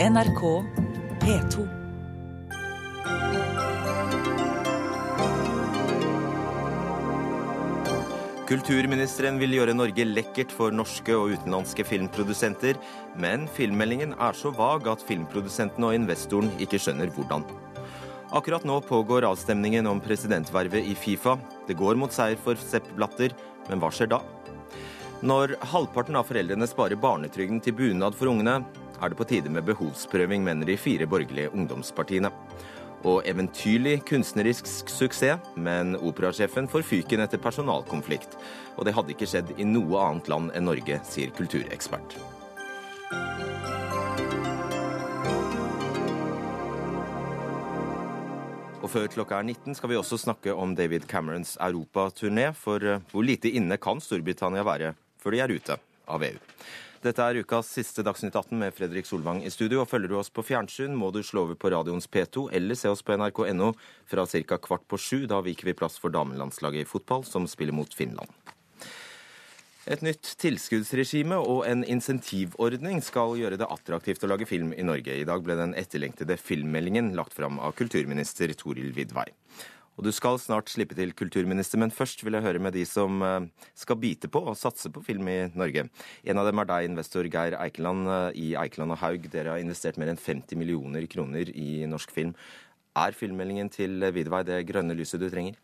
NRK P2. Kulturministeren vil gjøre Norge lekkert for norske og utenlandske filmprodusenter, men filmmeldingen er så vag at filmprodusentene og investoren ikke skjønner hvordan. Akkurat nå pågår avstemningen om presidentvervet i Fifa. Det går mot seier for Sepp Blatter, men hva skjer da? Når halvparten av foreldrene sparer barnetrygden til bunad for ungene, er det på tide med behovsprøving, mener de fire borgerlige ungdomspartiene. Og eventyrlig kunstnerisk suksess, men operasjefen får fyken etter personalkonflikt. Og det hadde ikke skjedd i noe annet land enn Norge, sier kulturekspert. Og før klokka er 19 skal vi også snakke om David Camerons europaturné, for eh, hvor lite inne kan Storbritannia være før de er ute av EU? Dette er ukas siste Dagsnytt 18 med Fredrik Solvang i studio. og Følger du oss på fjernsyn, må du slå over på radioens P2 eller se oss på nrk.no fra ca. kvart på sju. Da viker vi plass for damelandslaget i fotball, som spiller mot Finland. Et nytt tilskuddsregime og en insentivordning skal gjøre det attraktivt å lage film i Norge. I dag ble den etterlengtede filmmeldingen lagt fram av kulturminister Toril Vidvei. Og du skal snart slippe til, kulturminister, men først vil jeg høre med de som eh, skal bite på og satse på film i Norge. En av dem er deg, investor Geir Eikeland eh, i Eikeland og Haug. Dere har investert mer enn 50 millioner kroner i norsk film. Er filmmeldingen til Vidvei det grønne lyset du trenger?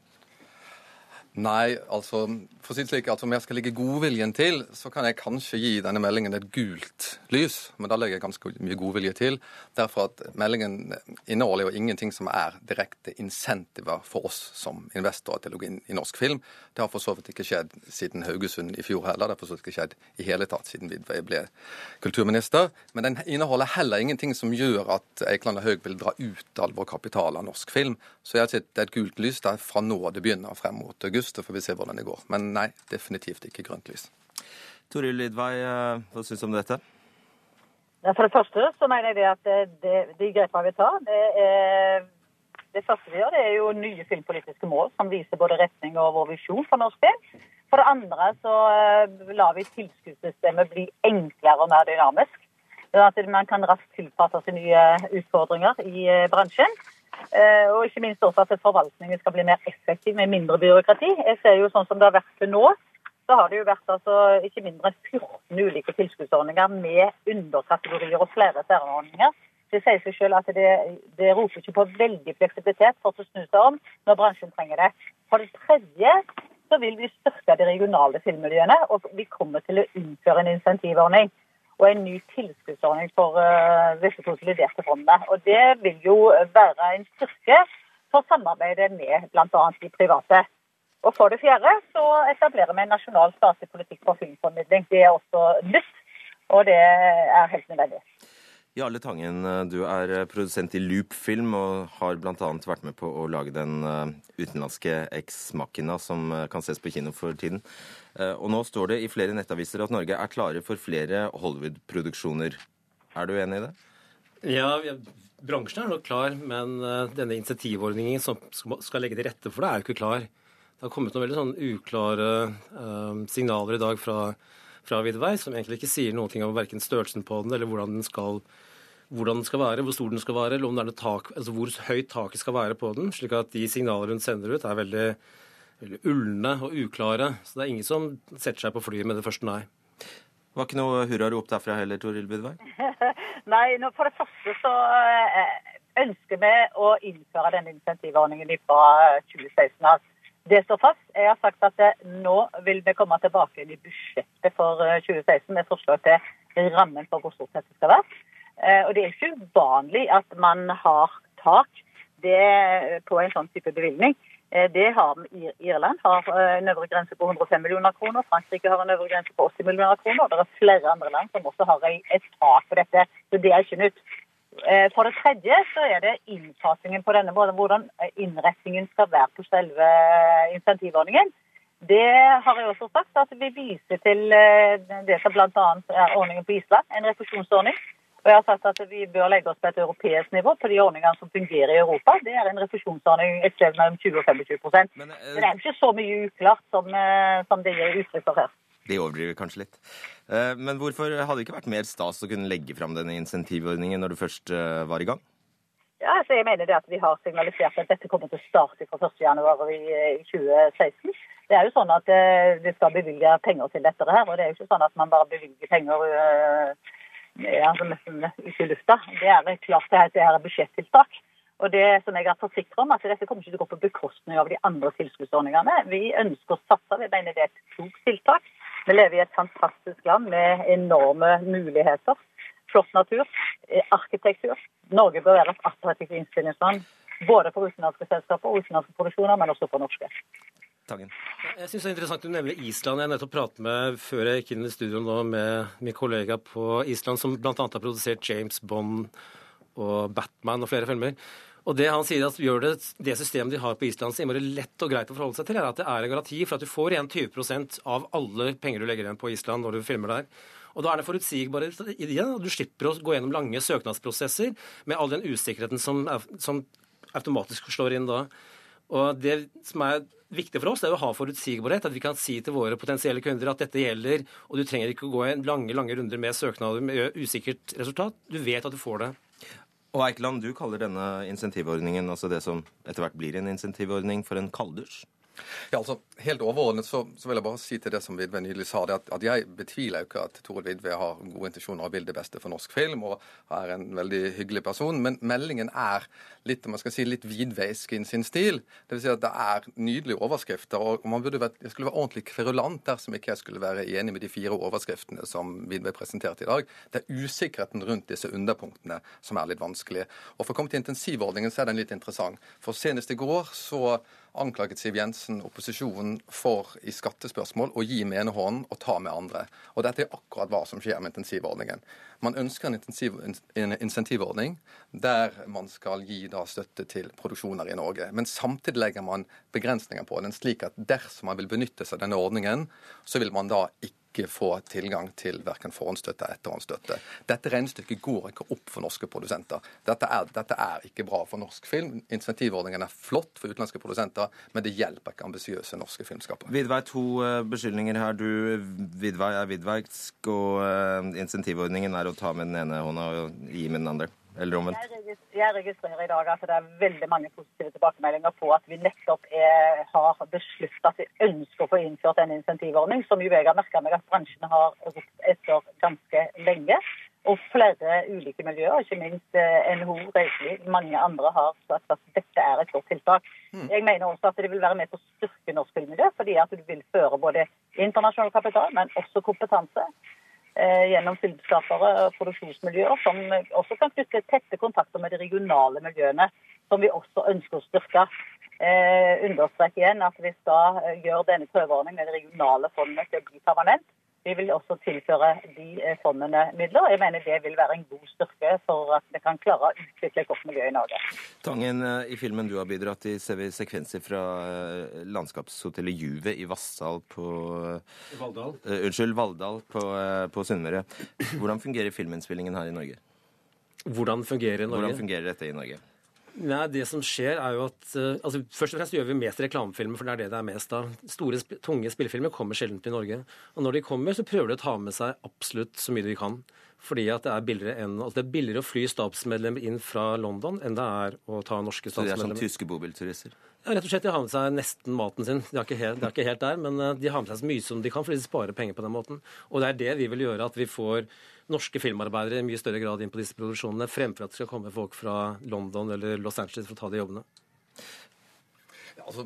Nei, altså for å si det slik, at om jeg skal legge godviljen til, så kan jeg kanskje gi denne meldingen et gult lys. Men da legger jeg ganske mye godvilje til. Derfor at meldingen inneholder jo ingenting som er direkte insentiver for oss som investorer til å gå inn i norsk film. Det har for så vidt ikke skjedd siden Haugesund i fjor heller. Det har for så vidt ikke skjedd i hele tatt siden vi ble kulturminister. Men den inneholder heller ingenting som gjør at Eikeland og Haug vil dra ut all vår kapital av norsk film. Så jeg har sett et gult lys der fra nå det begynner frem mot august august, så får vi se hvordan det går. Men nei, definitivt ikke grønt lys. Toril Lidvei, eh, hva syns du om dette? For det første så mener jeg at det, de grepene vi tar, det er det første vi gjør, det er jo nye filmpolitiske mål som viser både retning og vår visjon for norsk film. For det andre så eh, lar vi tilskuddssystemet bli enklere og mer dynamisk. At man kan raskt tilpasse seg nye utfordringer i eh, bransjen. Eh, og ikke minst også at forvaltningen skal bli mer effektiv med mindre byråkrati. Jeg ser jo sånn som det har vært til nå, så har det jo vært altså ikke mindre enn 14 ulike tilskuddsordninger med underkategorier og flere særordninger. Det sier seg selv at det, det roper ikke på veldig fleksibilitet for å snu seg om når bransjen trenger det. For det tredje så vil vi styrke de regionale filmmiljøene, og vi kommer til å innføre en insentivordning og en ny tilskuddsordning for uh, disse konsoliderte fondene. Og Det vil jo være en styrke for samarbeidet med bl.a. de private. Og For det fjerde så etablerer vi en nasjonal statlig politikk for filmformidling. Det er også nytt, og det er helt nødvendig. Jarle Tangen, du er produsent i Loop-film og har bl.a. vært med på å lage den eh, utenlandske Ex-Machina som eh, kan ses på kino for tiden. Eh, og nå står det i flere nettaviser at Norge er klare for flere Hollywood-produksjoner. Er du enig i det? Ja, bransjen er nok klar, men denne initiativordningen som skal legge til rette for det, er jo ikke klar. Det har kommet noen veldig sånn uklare signaler i dag fra fra Vidvei, som egentlig ikke sier noe om verken størrelsen på den eller hvordan den skal hvordan den skal være, hvor stor den skal være, eller om det er noe tak, altså hvor høyt taket skal være på den. slik at de signaler hun sender ut, er veldig, veldig ulne og uklare. Så det er ingen som setter seg på flyet med det første nei. Det var ikke noe hurrarop derfra heller, Toril Budvei? nei, for det første så eh, ønsker vi å innføre denne insentivordningen fra 2016 av. Det står fast. Jeg har sagt at nå vil vi komme tilbake i budsjettet for 2016 eh, med forslag til rammen for hvor stort dette skal være. Eh, og det er ikke uvanlig at man har tak på en sånn type bevilgning. Eh, det har Irland har en øvre grense på 105 millioner kroner. Frankrike har en øvre grense på 80 millioner kroner. og Det er flere andre land som også har et tak på dette. Så det er ikke nytt. For det tredje så er det innfasingen på denne, måten, hvordan innretningen skal være på selve insentivordningen. Det har jeg også sagt. at Vi viser til det som bl.a. er ordningen på Island, en refusjonsordning og jeg har sagt at vi bør legge oss på et europeisk nivå på de ordningene som fungerer i Europa. Det er en refusjonsordning et sted mellom 20 og 25 Men, uh, det er ikke så mye uklart som, som det gir uttrykk for her. De overdriver kanskje litt. Eh, Men hvorfor hadde det ikke vært mer stas å kunne legge fram denne insentivordningen når du først eh, var i gang? Ja, altså jeg mener det at Vi har signalisert at dette kommer til å starte fra 1.1. I, i 2016. Det er jo sånn at eh, Vi skal bevilge penger til dette. her, og Det er jo ikke sånn at man bare bevilger penger ja, altså nesten ut i lufta. Det er klart det her er budsjettiltak. Og det som jeg har forsikret om, at Dette kommer ikke til å gå på bekostning av de andre tilskuddsordningene. Vi ønsker å satse. Vi mener det er et klokt tiltak. Vi lever i et fantastisk land med enorme muligheter. Flott natur, eh, arkitektur. Norge bør være et attraktivt innspillingsland. Både for utenlandske selskaper og utenlandske produksjoner, men også for norske. Tangen. Jeg synes det er interessant du nevner Island. Jeg har nettopp pratet med før jeg gikk inn i studio nå med min kollega på Island, som bl.a. har produsert James Bond og Batman og flere filmer. Og det han sier at gjør det, det systemet de har på Island så innmari lett og greit å forholde seg til, er at det er en garanti for at du får igjen 20% av alle penger du legger igjen på Island når du filmer der. Og da er det forutsigbarhet i det, og du slipper å gå gjennom lange søknadsprosesser med all den usikkerheten som, som automatisk slår inn da. Og det som er viktig for oss, er å ha forutsigbarhet. At vi kan si til våre potensielle kunder at dette gjelder, og du trenger ikke å gå lange lange runder med søknader med usikkert resultat. Du vet at du får det. Og Eikeland, du kaller denne insentivordningen, altså det som etter hvert blir en insentivordning, for en kalddusj. Ja, altså, Helt overordnet så, så vil jeg bare si til det som Vidve nylig sa, at, at jeg betviler jo ikke at Tore Vidve har gode intensjoner og vil det beste for norsk film og er en veldig hyggelig person, men meldingen er litt om man skal si, litt vidveisk i sin stil. Det vil si at det er nydelige overskrifter, og man burde vært, jeg skulle være ordentlig kverulant dersom ikke jeg skulle være enig med de fire overskriftene som Vidve presenterte i dag. Det er usikkerheten rundt disse underpunktene som er litt vanskelig. Og For å komme til intensivordningen så er den litt interessant. For senest i går så anklaget Siv Jensen opposisjonen for i skattespørsmål å gi med ene hånden og ta med andre. Og dette er akkurat hva som skjer med intensivordningen. Man ønsker en, intensiv, en insentivordning der man skal gi da støtte til produksjoner i Norge. Men samtidig legger man begrensninger på den, slik at dersom man vil benytte seg av denne ordningen, så vil man da ikke få tilgang til verken forhåndsstøtte eller etterhåndsstøtte. Dette regnestykket går ikke opp for norske produsenter. Dette er, dette er ikke bra for norsk film. Insentivordningen er flott for utenlandske produsenter, men det hjelper ikke ambisiøse norske filmskapere. Vidvei, to eh, beskyldninger her. Du, Vidvei er vidveigsk, og eh, insentivordningen er å ta med den ene hånda og gi med den andre. Eller omvendt. Jeg Jeg registrerer i dag at det er veldig mange positive tilbakemeldinger på at vi nettopp er, har besluttet at vi ønsker å få innført en insentivordning, som jo jeg har merket meg at bransjen har ropt etter ganske lenge. Og flere ulike miljøer, ikke minst eh, NHO, Reiseliv, mange andre har sagt at dette er et godt tiltak. Jeg mener også at det vil være med på å styrke norsk filmmiljø, fordi at du vil føre både internasjonal kapital, men også kompetanse gjennom filmskapere og produksjonsmiljøer, som også kan knytte tette kontakter med de regionale miljøene, som vi også ønsker å styrke. Eh, understreke igjen at vi skal eh, gjøre denne prøveordningen med de regionale fondene til å bli permanent. Vi vil også tilføre de eh, fondene midler. Jeg mener det vil være en god styrke for at vi kan klare å utvikle et godt miljø i Norge. Tangen, eh, i filmen du har bidratt i, ser vi sekvenser fra eh, landskapshotellet Juve i Vassdal på Valdal. Uh, Unnskyld, Valldal på, uh, på Sunnmøre. Hvordan fungerer filminnspillingen her i Norge? Hvordan fungerer Norge? Hvordan fungerer dette i Norge? Nei, det som skjer er jo at eh, altså Først og fremst gjør vi mest reklamefilmer, for det er det det er mest av. Store, tunge spillefilmer kommer sjelden til Norge. Og når de kommer, så prøver de å ta med seg absolutt så mye de kan. Fordi at det er altså det er billigere å fly stabsmedlemmer inn fra London enn det er å ta norske Så de er som tyske bobilturister? Ja, rett og slett, De har med seg nesten maten sin. De er ikke helt, det er ikke helt der, men eh, de har med seg så mye som de kan, fordi de sparer penger på den måten. Og det er det vi vil gjøre, at vi får norske filmarbeidere i mye større grad inn på disse produksjonene, fremfor at det skal komme folk fra London eller Los Angeles for å ta de jobbene. Altså,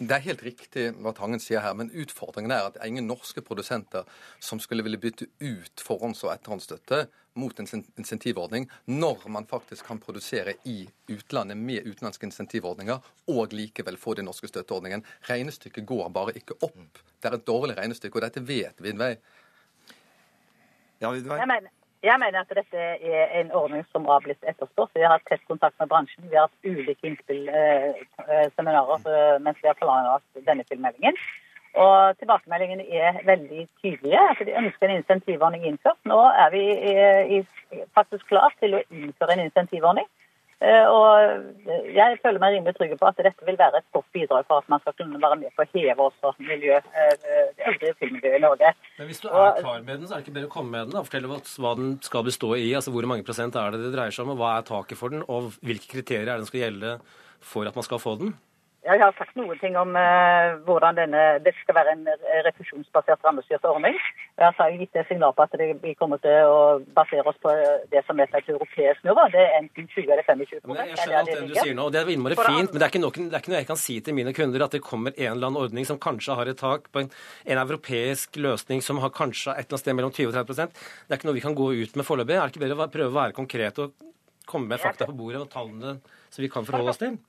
det er helt riktig hva Tangen sier her, men utfordringen er at det er ingen norske produsenter som skulle ville bytte ut forhånds- og etterhåndsstøtte mot en insentivordning, når man faktisk kan produsere i utlandet med utenlandske insentivordninger og likevel få den norske støtteordningen. Regnestykket går bare ikke opp. Det er et dårlig regnestykke, og dette vet Vidvei. Ja, Vidvei? Jeg mener, jeg mener at dette er en ordning som har blitt etterspurt. Vi har hatt tett kontakt med bransjen. Vi har hatt ulike innspill, eh, eh, mens vi har planlagt denne filmmeldingen. Og tilbakemeldingene er veldig tydelige. Altså, De ønsker en insentivordning innført. Nå er vi eh, faktisk klar til å innføre en insentivordning. Eh, og jeg føler meg rimelig trygg på at dette vil være et godt bidrag for at man skal kunne være med på å heve også miljø, eh, det øvrige filmmiljøet i Norge. Men Hvis du er klar med den, så er det ikke bedre å komme med den? Fortell oss hva den skal bestå i. altså Hvor mange prosent er det det dreier seg om, og hva er taket for den? Og hvilke kriterier er det den skal gjelde for at man skal få den? Jeg har sagt noen ting om uh, hvordan denne, det skal være en refusjonsbasert rammestyrt ordning. Jeg har gitt det signal på at det, vi kommer til å basere oss på det som er et europeisk nivå. Det er enten 20 eller 25 men Jeg skjønner alt det du sier nå, og det er innmari fint. Men det er, ikke noe, det er ikke noe jeg kan si til mine kunder at det kommer en eller annen ordning som kanskje har et tak på en, en europeisk løsning som har kanskje et eller annet sted mellom 20 og 30 prosent. Det er ikke noe vi kan gå ut med foreløpig. Er det ikke bedre å prøve å være konkret og komme med fakta på bordet og tallene som vi kan forholde oss til?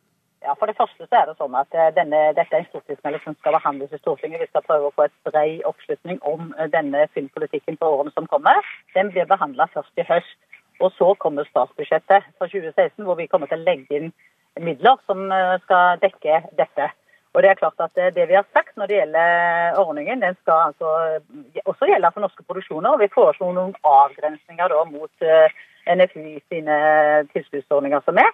Ja, For det første så er det sånn at eh, denne, dette er en stortingsmelding som skal behandles i Stortinget. Vi skal prøve å få et bred oppslutning om eh, denne filmpolitikken for årene som kommer. Den blir behandla først i høst. Og så kommer statsbudsjettet for 2016, hvor vi kommer til å legge inn midler som eh, skal dekke dette. Og det er klart at det vi har sagt når det gjelder ordningen, den skal altså også gjelde for norske produksjoner. og Vi foreslo noen avgrensninger da mot NFI sine tilskuddsordninger som er.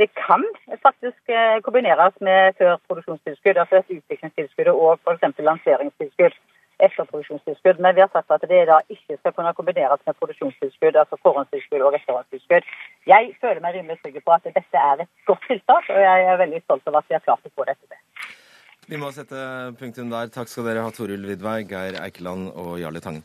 Det kan faktisk eh, kombineres med før produksjonstilskudd, altså et utviklingstilskudd og f.eks. lanseringstilskudd etter produksjonstilskudd. Men vi har sagt at det da ikke skal kunne kombineres med produksjonstilskudd, altså forhåndstilskudd og etterhåndstilskudd. Jeg føler meg rimelig trygg på at dette er et godt tiltak, og jeg er veldig stolt over at vi har klart å få dette til. Vi må sette punktum der. Takk skal dere ha, Toril Vidvei, Geir Eikeland og Jarle Tangen.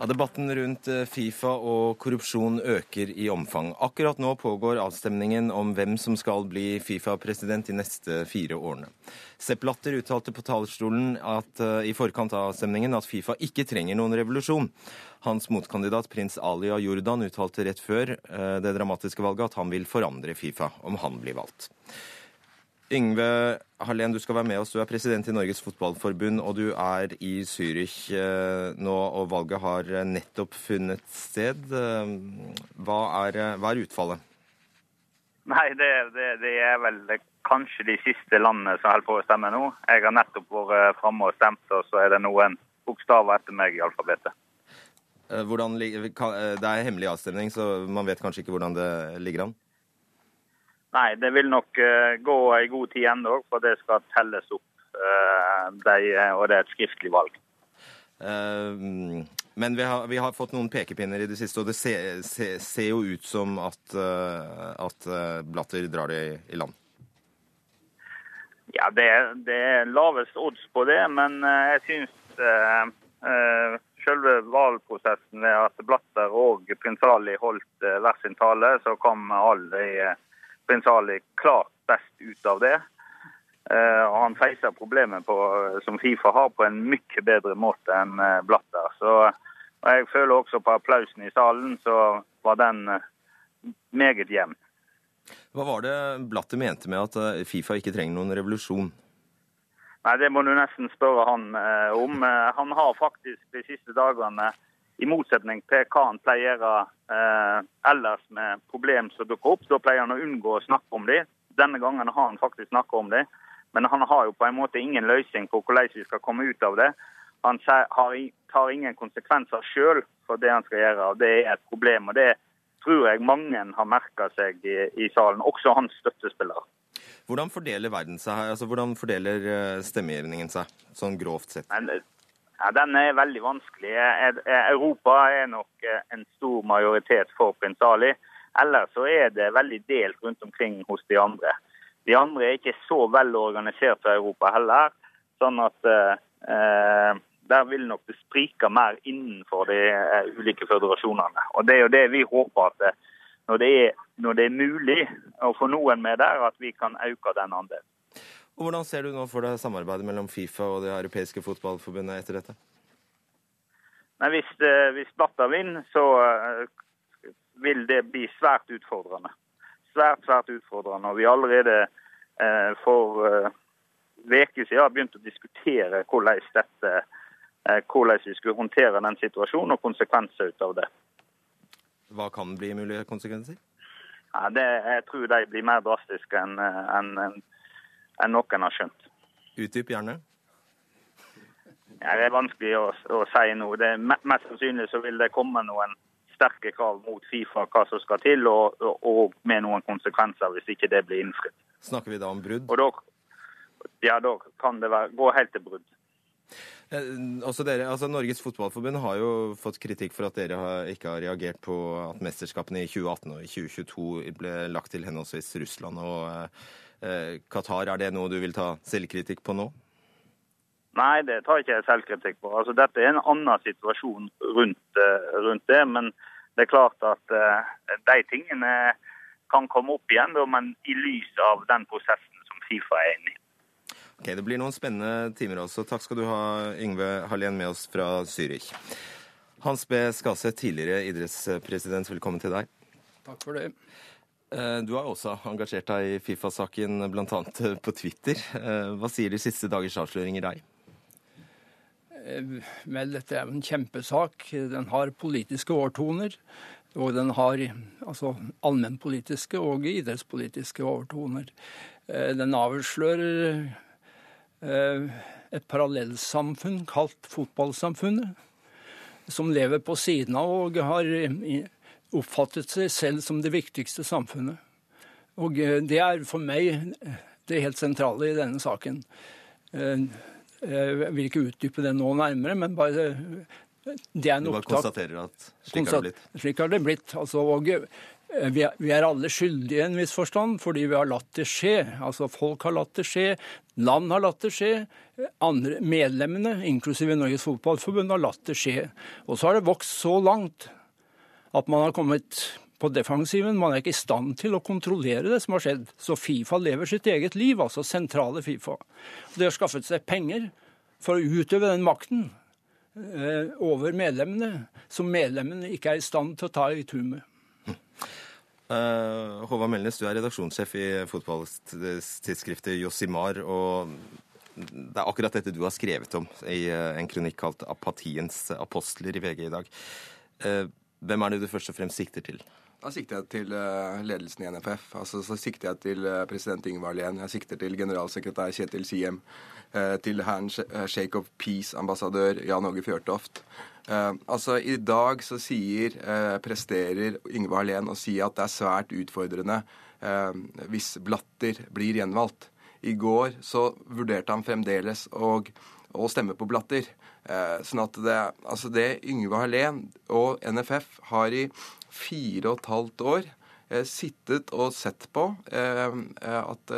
Ja, debatten rundt eh, Fifa og korrupsjon øker i omfang. Akkurat nå pågår avstemningen om hvem som skal bli Fifa-president de neste fire årene. Sepp Latter uttalte på talerstolen at, uh, i forkant av avstemningen at Fifa ikke trenger noen revolusjon. Hans motkandidat prins Ali av Jordan uttalte rett før uh, det dramatiske valget at han vil forandre Fifa om han blir valgt. Yngve Hallén, du skal være med oss. Du er president i Norges Fotballforbund, og du er i Zürich uh, nå, og valget har nettopp funnet sted. Hva er, hva er utfallet? Nei, det, det, det, er vel kanskje de siste landene som holder på å stemme nå. Jeg har nettopp vært framme og stemt, og så er det noen bokstaver etter meg i alfabetet. Eh, hvordan, eh, det er hemmelig avstemning, så man vet kanskje ikke hvordan det ligger an? Nei, det vil nok eh, gå en god tid ennå, for det skal telles opp. og det er et skriftlig valg. Men vi har, vi har, fått noen pekepinner i det siste, og det ser, ser, ser jo ut som at, at Blatter drar det i land. Ja, det, det, er lavest odds på det, men eh, jeg syns uh, selve valgprosessen ved at Blatter og prins Ali holdt hver sin tale, så kom alle prins Ali klart best ut av det. og Han feiser problemet på, som Fifa har, på en mye bedre måte enn Blatter. Så og Jeg føler også på applausen i salen, så var den meget jevn. Hva var det Blatter mente med at eh, Fifa ikke trenger noen revolusjon? Nei, Det må du nesten spørre han eh, om. Eh, han har faktisk de siste dagene, i motsetning til hva han pleier eh, ellers med problem som dukker opp, da pleier han å unngå å snakke om dem. Denne gangen har han faktisk snakket om dem. Men han har jo på en måte ingen løsning på hvordan vi skal komme ut av det. Han tar ingen konsekvenser sjøl for det han skal gjøre, og det er et problem. og det tror jeg mange har merka seg i, i, salen, også hans støttespillere. Hvordan fordeler verden seg? Altså, hvordan fordeler eh, stemmegivningen seg, sånn grovt sett? Ja, den er veldig vanskelig. Europa er nok eh, en stor majoritet for prins Ali. Ellers så er det veldig delt rundt omkring hos de andre. De andre er ikke så vel organisert for Europa heller. sånn at eh, eh der vil nok det sprike mer innenfor de eh, ulike føderasjonene. Og Det er jo det vi håper at eh, når, det er, når det er mulig å få noen med der, at vi kan øke den andelen. Og Hvordan ser du nå for deg samarbeidet mellom Fifa og det europeiske fotballforbundet etter dette? Nei, Hvis, eh, hvis Blatter vinner, så vil det bli svært utfordrende. Svært, svært utfordrende. Og vi allerede for uker siden begynt å diskutere hvordan dette Eh, hvordan vi skulle håndtere den situasjonen og konsekvenser ut av det. Hva kan bli mulige konsekvenser? Ja, det, jeg tror de blir mer drastiske enn en, en, en noen har skjønt. Utdyp gjerne. Ja, det er vanskelig å, å si nå. Det, mest sannsynlig så vil det komme noen sterke krav mot Fifa hva som skal til, og, og, og med noen konsekvenser hvis ikke det blir innfridd. Snakker vi da om brudd? Da, ja, da kan det være, gå helt til brudd. Eh, dere, altså Norges Fotballforbund har jo fått kritikk for at dere har, ikke har reagert på at mesterskapene i 2018 og i 2022 ble lagt til henholdsvis Russland og eh, Qatar. Er det noe du vil ta selvkritikk på nå? Nei, det tar ikke jeg selvkritikk på. Altså, dette er en annen situasjon rundt, eh, rundt det. Men det er klart at uh, de tingene kan komme opp igjen, da, men i lys av den prosessen som Fifa er inne i. Ok, Det blir noen spennende timer også. Takk skal du ha, Yngve Hallén, med oss fra Zürich. Hans B. Skase, tidligere idrettspresident, velkommen til deg. Takk for det. Eh, du har også engasjert deg i Fifa-saken, bl.a. på Twitter. Hva sier de siste dagers avsløringer deg? Vel, dette er en kjempesak. Den har politiske årtoner. Og den har altså allmennpolitiske og idrettspolitiske overtoner. Eh, den avslører eh, et parallellsamfunn kalt fotballsamfunnet, som lever på siden av og har oppfattet seg selv som det viktigste samfunnet. Og eh, det er for meg det helt sentrale i denne saken. Jeg vil ikke utdype det nå nærmere, men bare det er en opptak. du bare opptak. konstaterer at slik har det blitt? Slik har det blitt. Altså, og eh, vi er, vi er alle skyldige i en viss forstand, fordi vi har latt det skje. Altså Folk har latt det skje, land har latt det skje. Andre Medlemmene, inklusive Norges Fotballforbund, har latt det skje. Og så har det vokst så langt at man har kommet på defensiven. Man er ikke i stand til å kontrollere det som har skjedd. Så Fifa lever sitt eget liv, altså sentrale Fifa. De har skaffet seg penger for å utøve den makten eh, over medlemmene, som medlemmene ikke er i stand til å ta i tur med. Uh, Håvard Melnes, du er redaksjonssjef i fotballtidsskriftet Josimar. og Det er akkurat dette du har skrevet om i uh, en kronikk kalt 'Apatiens apostler' i VG i dag. Uh, hvem er det du først og fremst sikter til? Da sikter jeg til ledelsen i NFF. Altså, så sikter jeg til president Ingvar Lehn. Jeg sikter til generalsekretær Kjetil Siem. Til herren Shake of Peace-ambassadør Jan Åge Fjørtoft. Altså, I dag så sier, presterer Yngve Hallén å si at det er svært utfordrende hvis Blatter blir gjenvalgt. I går så vurderte han fremdeles å, å stemme på Blatter. Sånn at det, altså det Yngve Hallén og NFF har i fire og et halvt år sittet og sett på at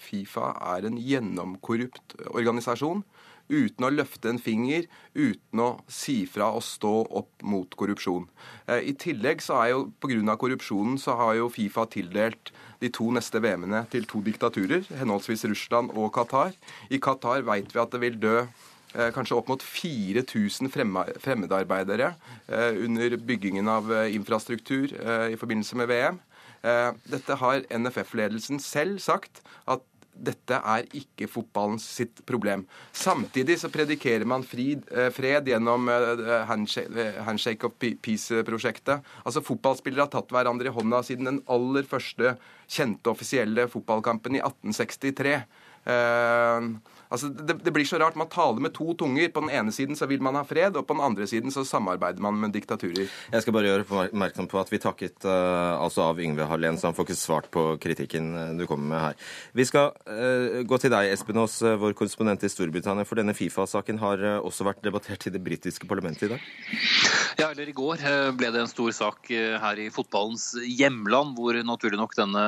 Fifa er en gjennomkorrupt organisasjon uten å løfte en finger, uten å si fra og stå opp mot korrupsjon. Eh, I tillegg så er jo pga. korrupsjonen så har jo Fifa tildelt de to neste VM-ene til to diktaturer, henholdsvis Russland og Qatar. I Qatar vet vi at det vil dø eh, kanskje opp mot 4000 fremmedarbeidere eh, under byggingen av infrastruktur i forbindelse med VM. Dette har NFF-ledelsen selv sagt at dette er ikke fotballens sitt problem. Samtidig så predikerer man fred, eh, fred gjennom eh, Handshake of Peace-prosjektet. Altså Fotballspillere har tatt hverandre i hånda siden den aller første kjente offisielle fotballkampen i 1863. Uh, altså det, det, blir så rart. Man taler med to tunger. På den ene siden så vil man ha fred, og på den andre siden så samarbeider man med diktaturer. Jeg skal bare gjøre oppmerksom på at vi takket uh, altså av Yngve Hallén, så han får ikke svart på kritikken eh, du kommer med her. Vi skal uh, gå til deg, Espen Aas, vår korrespondent i Storbritannia. For denne Fifa-saken har også vært debattert i det britiske parlamentet i dag? Ja, eller i går ble det en stor sak her i fotballens hjemland, hvor naturlig nok denne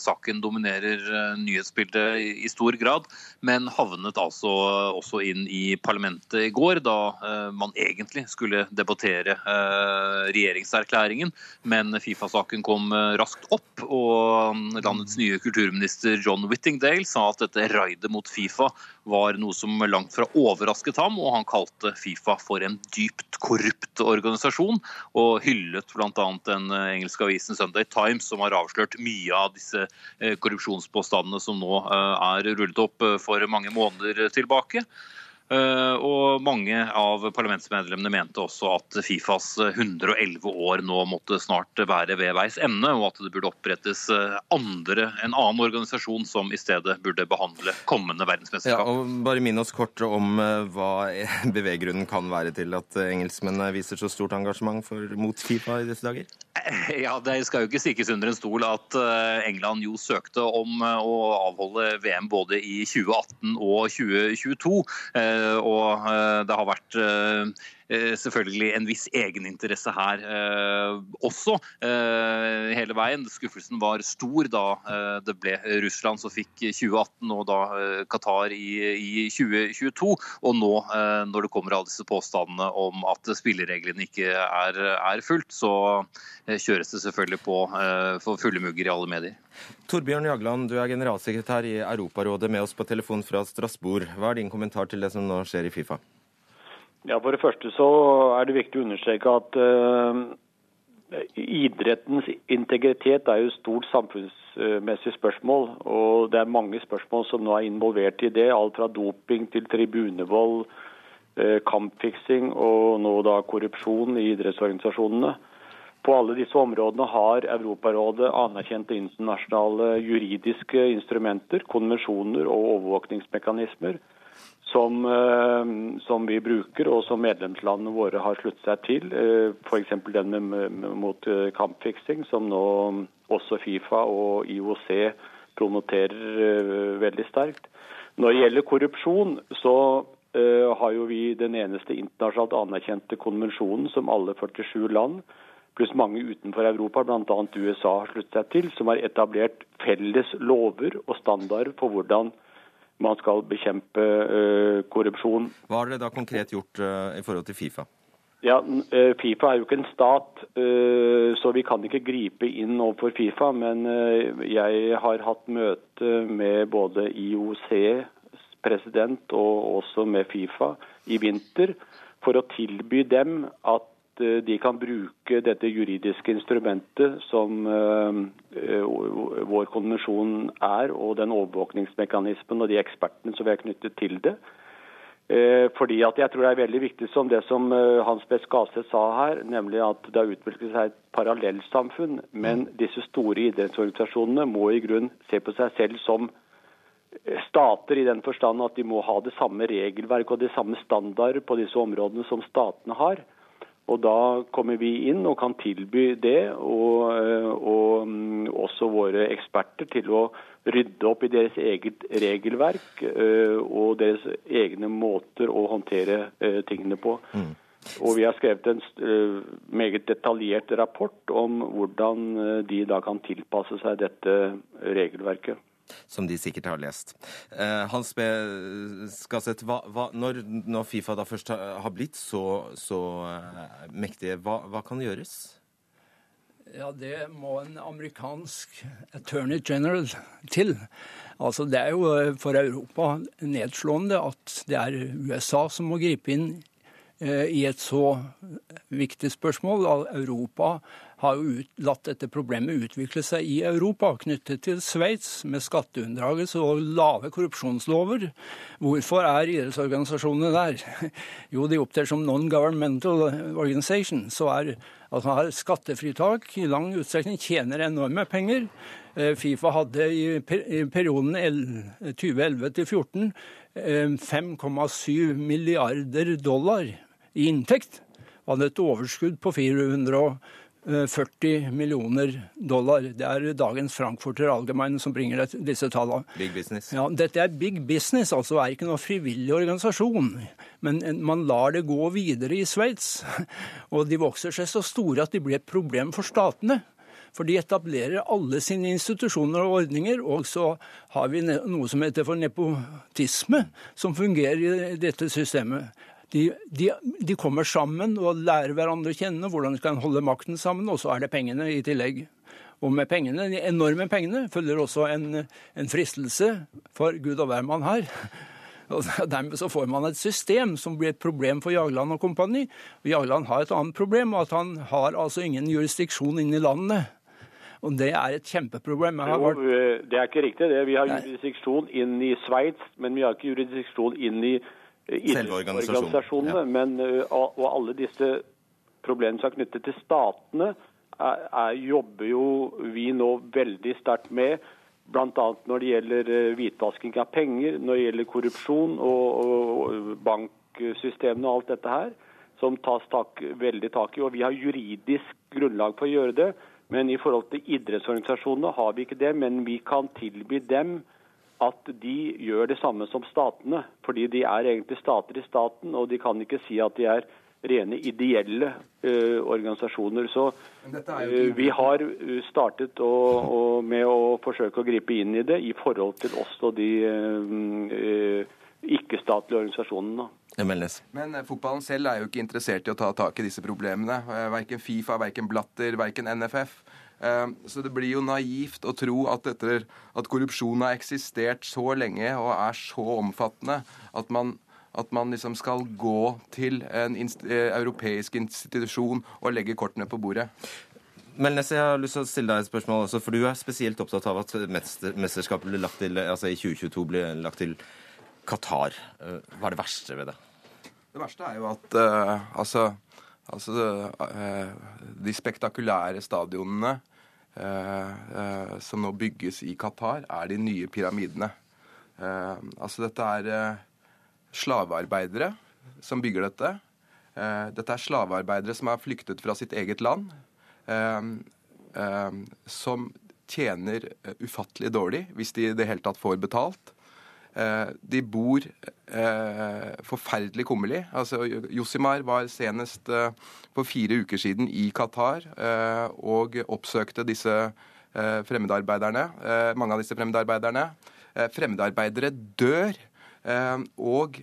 saken dominerer nyhetsbildet i stor stor grad, men havnet altså også inn i parlamentet i går, da eh, man egentlig skulle debattere eh, regjeringserklæringen. Men Fifa-saken kom eh, raskt opp, og mm, landets nye kulturminister John Whittingdale sa at dette raidet mot Fifa var noe som langt fra overrasket ham, og han kalte Fifa for en dypt korrupt organisasjon, og hyllet bl.a. den engelske avisen Sunday Times, som har avslørt mye av disse korrupsjonspåstandene som nå er rullet opp eh, for mange måneder tilbake. Eh, og mange av parlamentsmedlemmene mente også at Fifas 111 år nå måtte snart være ved veis ende, og at det burde opprettes eh, andre, en annen organisasjon som i stedet burde behandle kommende Ja, og bare minn oss kort om eh, hva beveggrunnen kan være til at engelskmennene viser så stort engasjement for, mot Fifa i disse dager? Ja, Det skal jo ikke stikkes under en stol at England jo søkte om å avholde VM både i 2018 og 2022. eh, Og eh, det har vært eh, selvfølgelig en viss egeninteresse her eh, også eh, hele veien. Skuffelsen var stor da eh, det ble Russland som fikk 2018 og da eh, Qatar i, i 2022. Og nå eh, når det kommer alle disse påstandene om at spillereglene ikke er, er fulgt, så eh, kjøres det selvfølgelig på eh, for fulle mugger i alle medier. Torbjørn Jagland, du er generalsekretær i Europarådet med oss på telefon fra Strasbourg. Hva er din kommentar til det som nå skjer i Fifa? Ja, For det første så er det viktig å understreke at uh, idrettens integritet er jo et stort samfunnsmessig spørsmål. Og det er mange spørsmål som nå er involvert i det. Alt fra doping til tribunevold, uh, kampfiksing og nå da korrupsjon i idrettsorganisasjonene. På alle disse områdene har Europarådet anerkjente internasjonale juridiske instrumenter, konvensjoner og overvåkningsmekanismer som, eh, som vi bruker, og som medlemslandene våre har sluttet seg til. Eh, F.eks. den med, mot eh, kampfiksing, som nå også Fifa og IOC promoterer veldig sterkt. Når det gjelder korrupsjon, så har jo vi den eneste internasjonalt anerkjente konvensjonen som alle 47 land, pluss mange utenfor Europa, bl.a. USA, har sluttet seg til, som har etablert felles lover og standarder for hvordan man skal bekjempe eh, korrupsjon. Hva har dere da konkret gjort eh, i forhold til Fifa? Ja, eh, Fifa er jo ikke en stat, så vi kan ikke gripe inn overfor Fifa. Men jeg har hatt møte med både IOCs president og også med Fifa i vinter for å tilby dem at eh, de kan bruke dette juridiske instrumentet som eh, vår konvensjon er, og den overvåkningsmekanismen og de ekspertene som vi er knyttet til det. Eh, Fordi at jeg tror det er veldig viktig som det som Hans Best Gaseth sa her, nemlig at det har utviklet seg et parallellsamfunn. Men disse store idrettsorganisasjonene må i grunn se på seg selv som stater i den forstand at de må ha det samme regelverk og de samme standarder på disse områdene som statene har. Og da kommer vi inn og kan tilby det, og, eh, og mm, også våre eksperter til å rydde opp i deres eget regelverk eh, og deres egne måter å håndtere eh, tingene på. Og vi har skrevet en meget detaljert rapport om hvordan de da kan tilpasse seg dette regelverket. Som de sikkert har lest. Eh, Hans B. Skaseth, hva, hva, når, når Fifa da først har blitt så, så eh, mektige, hva, hva kan gjøres? Ja, det må en amerikansk attorney general til. Altså, Det er jo eh, for Europa nedslående at det er USA som må gripe inn eh, i et så viktig spørsmål. Europa har jo ut, latt dette problemet utvikle seg i Europa, knyttet til Sveits, med skatteunndragelse og lave korrupsjonslover. Hvorfor er idrettsorganisasjonene der? Jo, de opptrer som non-governmental organization. Så er Altså har skattefritak i lang utstrekning, tjener enorme penger. Eh, Fifa hadde i perioden 2011 til 2014 5,7 milliarder dollar i inntekt. Hadde et overskudd på 440 millioner dollar. Det er dagens Frankfurter Allgemein som bringer disse tallene. Big business. Ja, Dette er big business, altså er ikke noe frivillig organisasjon. Men man lar det gå videre i Sveits. Og de vokser seg så store at de blir et problem for statene. For de etablerer alle sine institusjoner og ordninger, og så har vi noe som heter for nepotisme, som fungerer i dette systemet. De, de, de kommer sammen og lærer hverandre å kjenne hvordan de kan holde makten sammen, og så er det pengene i tillegg. Og med pengene, de enorme pengene følger også en, en fristelse for Gud og hvermann her. Og Dermed så får man et system som blir et problem for Jagland og kompani. Jagland har et annet problem, at han har altså ingen jurisdiksjon inn i landet. Og det er et kjempeproblem. Jo, vært det er ikke riktig det. Vi har jurisdiksjon inn i Sveits, men vi har ikke jurisdiksjon inn i Selve Ja. Men, og og alle disse problemene som er knyttet til statene, er, er, jobber jo vi nå veldig sterkt med. Bl.a. når det gjelder hvitvasking av penger, når det gjelder korrupsjon og, og banksystemene og alt dette her, som tas tak, veldig tak i. Og vi har juridisk grunnlag for å gjøre det. Men i forhold til idrettsorganisasjonene har vi ikke det. Men vi kan tilby dem at de gjør det samme som statene. Fordi de er egentlig stater i staten, og de kan ikke si at de er rene ideelle uh, organisasjoner. Så Men dette er jo ikke- ø, vi har startet å, å, med å forsøke å gripe inn i det i forhold til også de uh, ikke-statlige organisasjonene. MLS. Men eh, fotballen selv er jo ikke interessert i å ta tak i disse problemene. Eh, Verken Fifa, verken Blatter, verken NFF. Eh, Så det blir jo naivt å tro at, etter at korrupsjon har eksistert så lenge og er så omfattende, at man, at man liksom skal gå til en inst eh, europeisk institusjon og legge kortene på bordet. Melnes, jeg har lyst til å stille deg et spørsmål også, for du er spesielt opptatt av at mesterskapet til, altså i 2022 ble lagt til Qatar. Eh, Hva er det verste ved det? Det verste er jo at uh, altså, altså uh, de spektakulære stadionene som nå bygges i Qatar, er de nye pyramidene. Eh, altså dette er eh, slavearbeidere som bygger dette. Eh, dette er slavearbeidere som har flyktet fra sitt eget land, eh, eh, som tjener eh, ufattelig dårlig hvis de i det hele tatt får betalt. Eh, de bor eh, forferdelig kummerlig. Altså, Josimar var senest eh, for fire uker siden i Qatar og oppsøkte disse fremmedarbeiderne. Mange av disse fremmedarbeiderne. Fremmedarbeidere dør. Og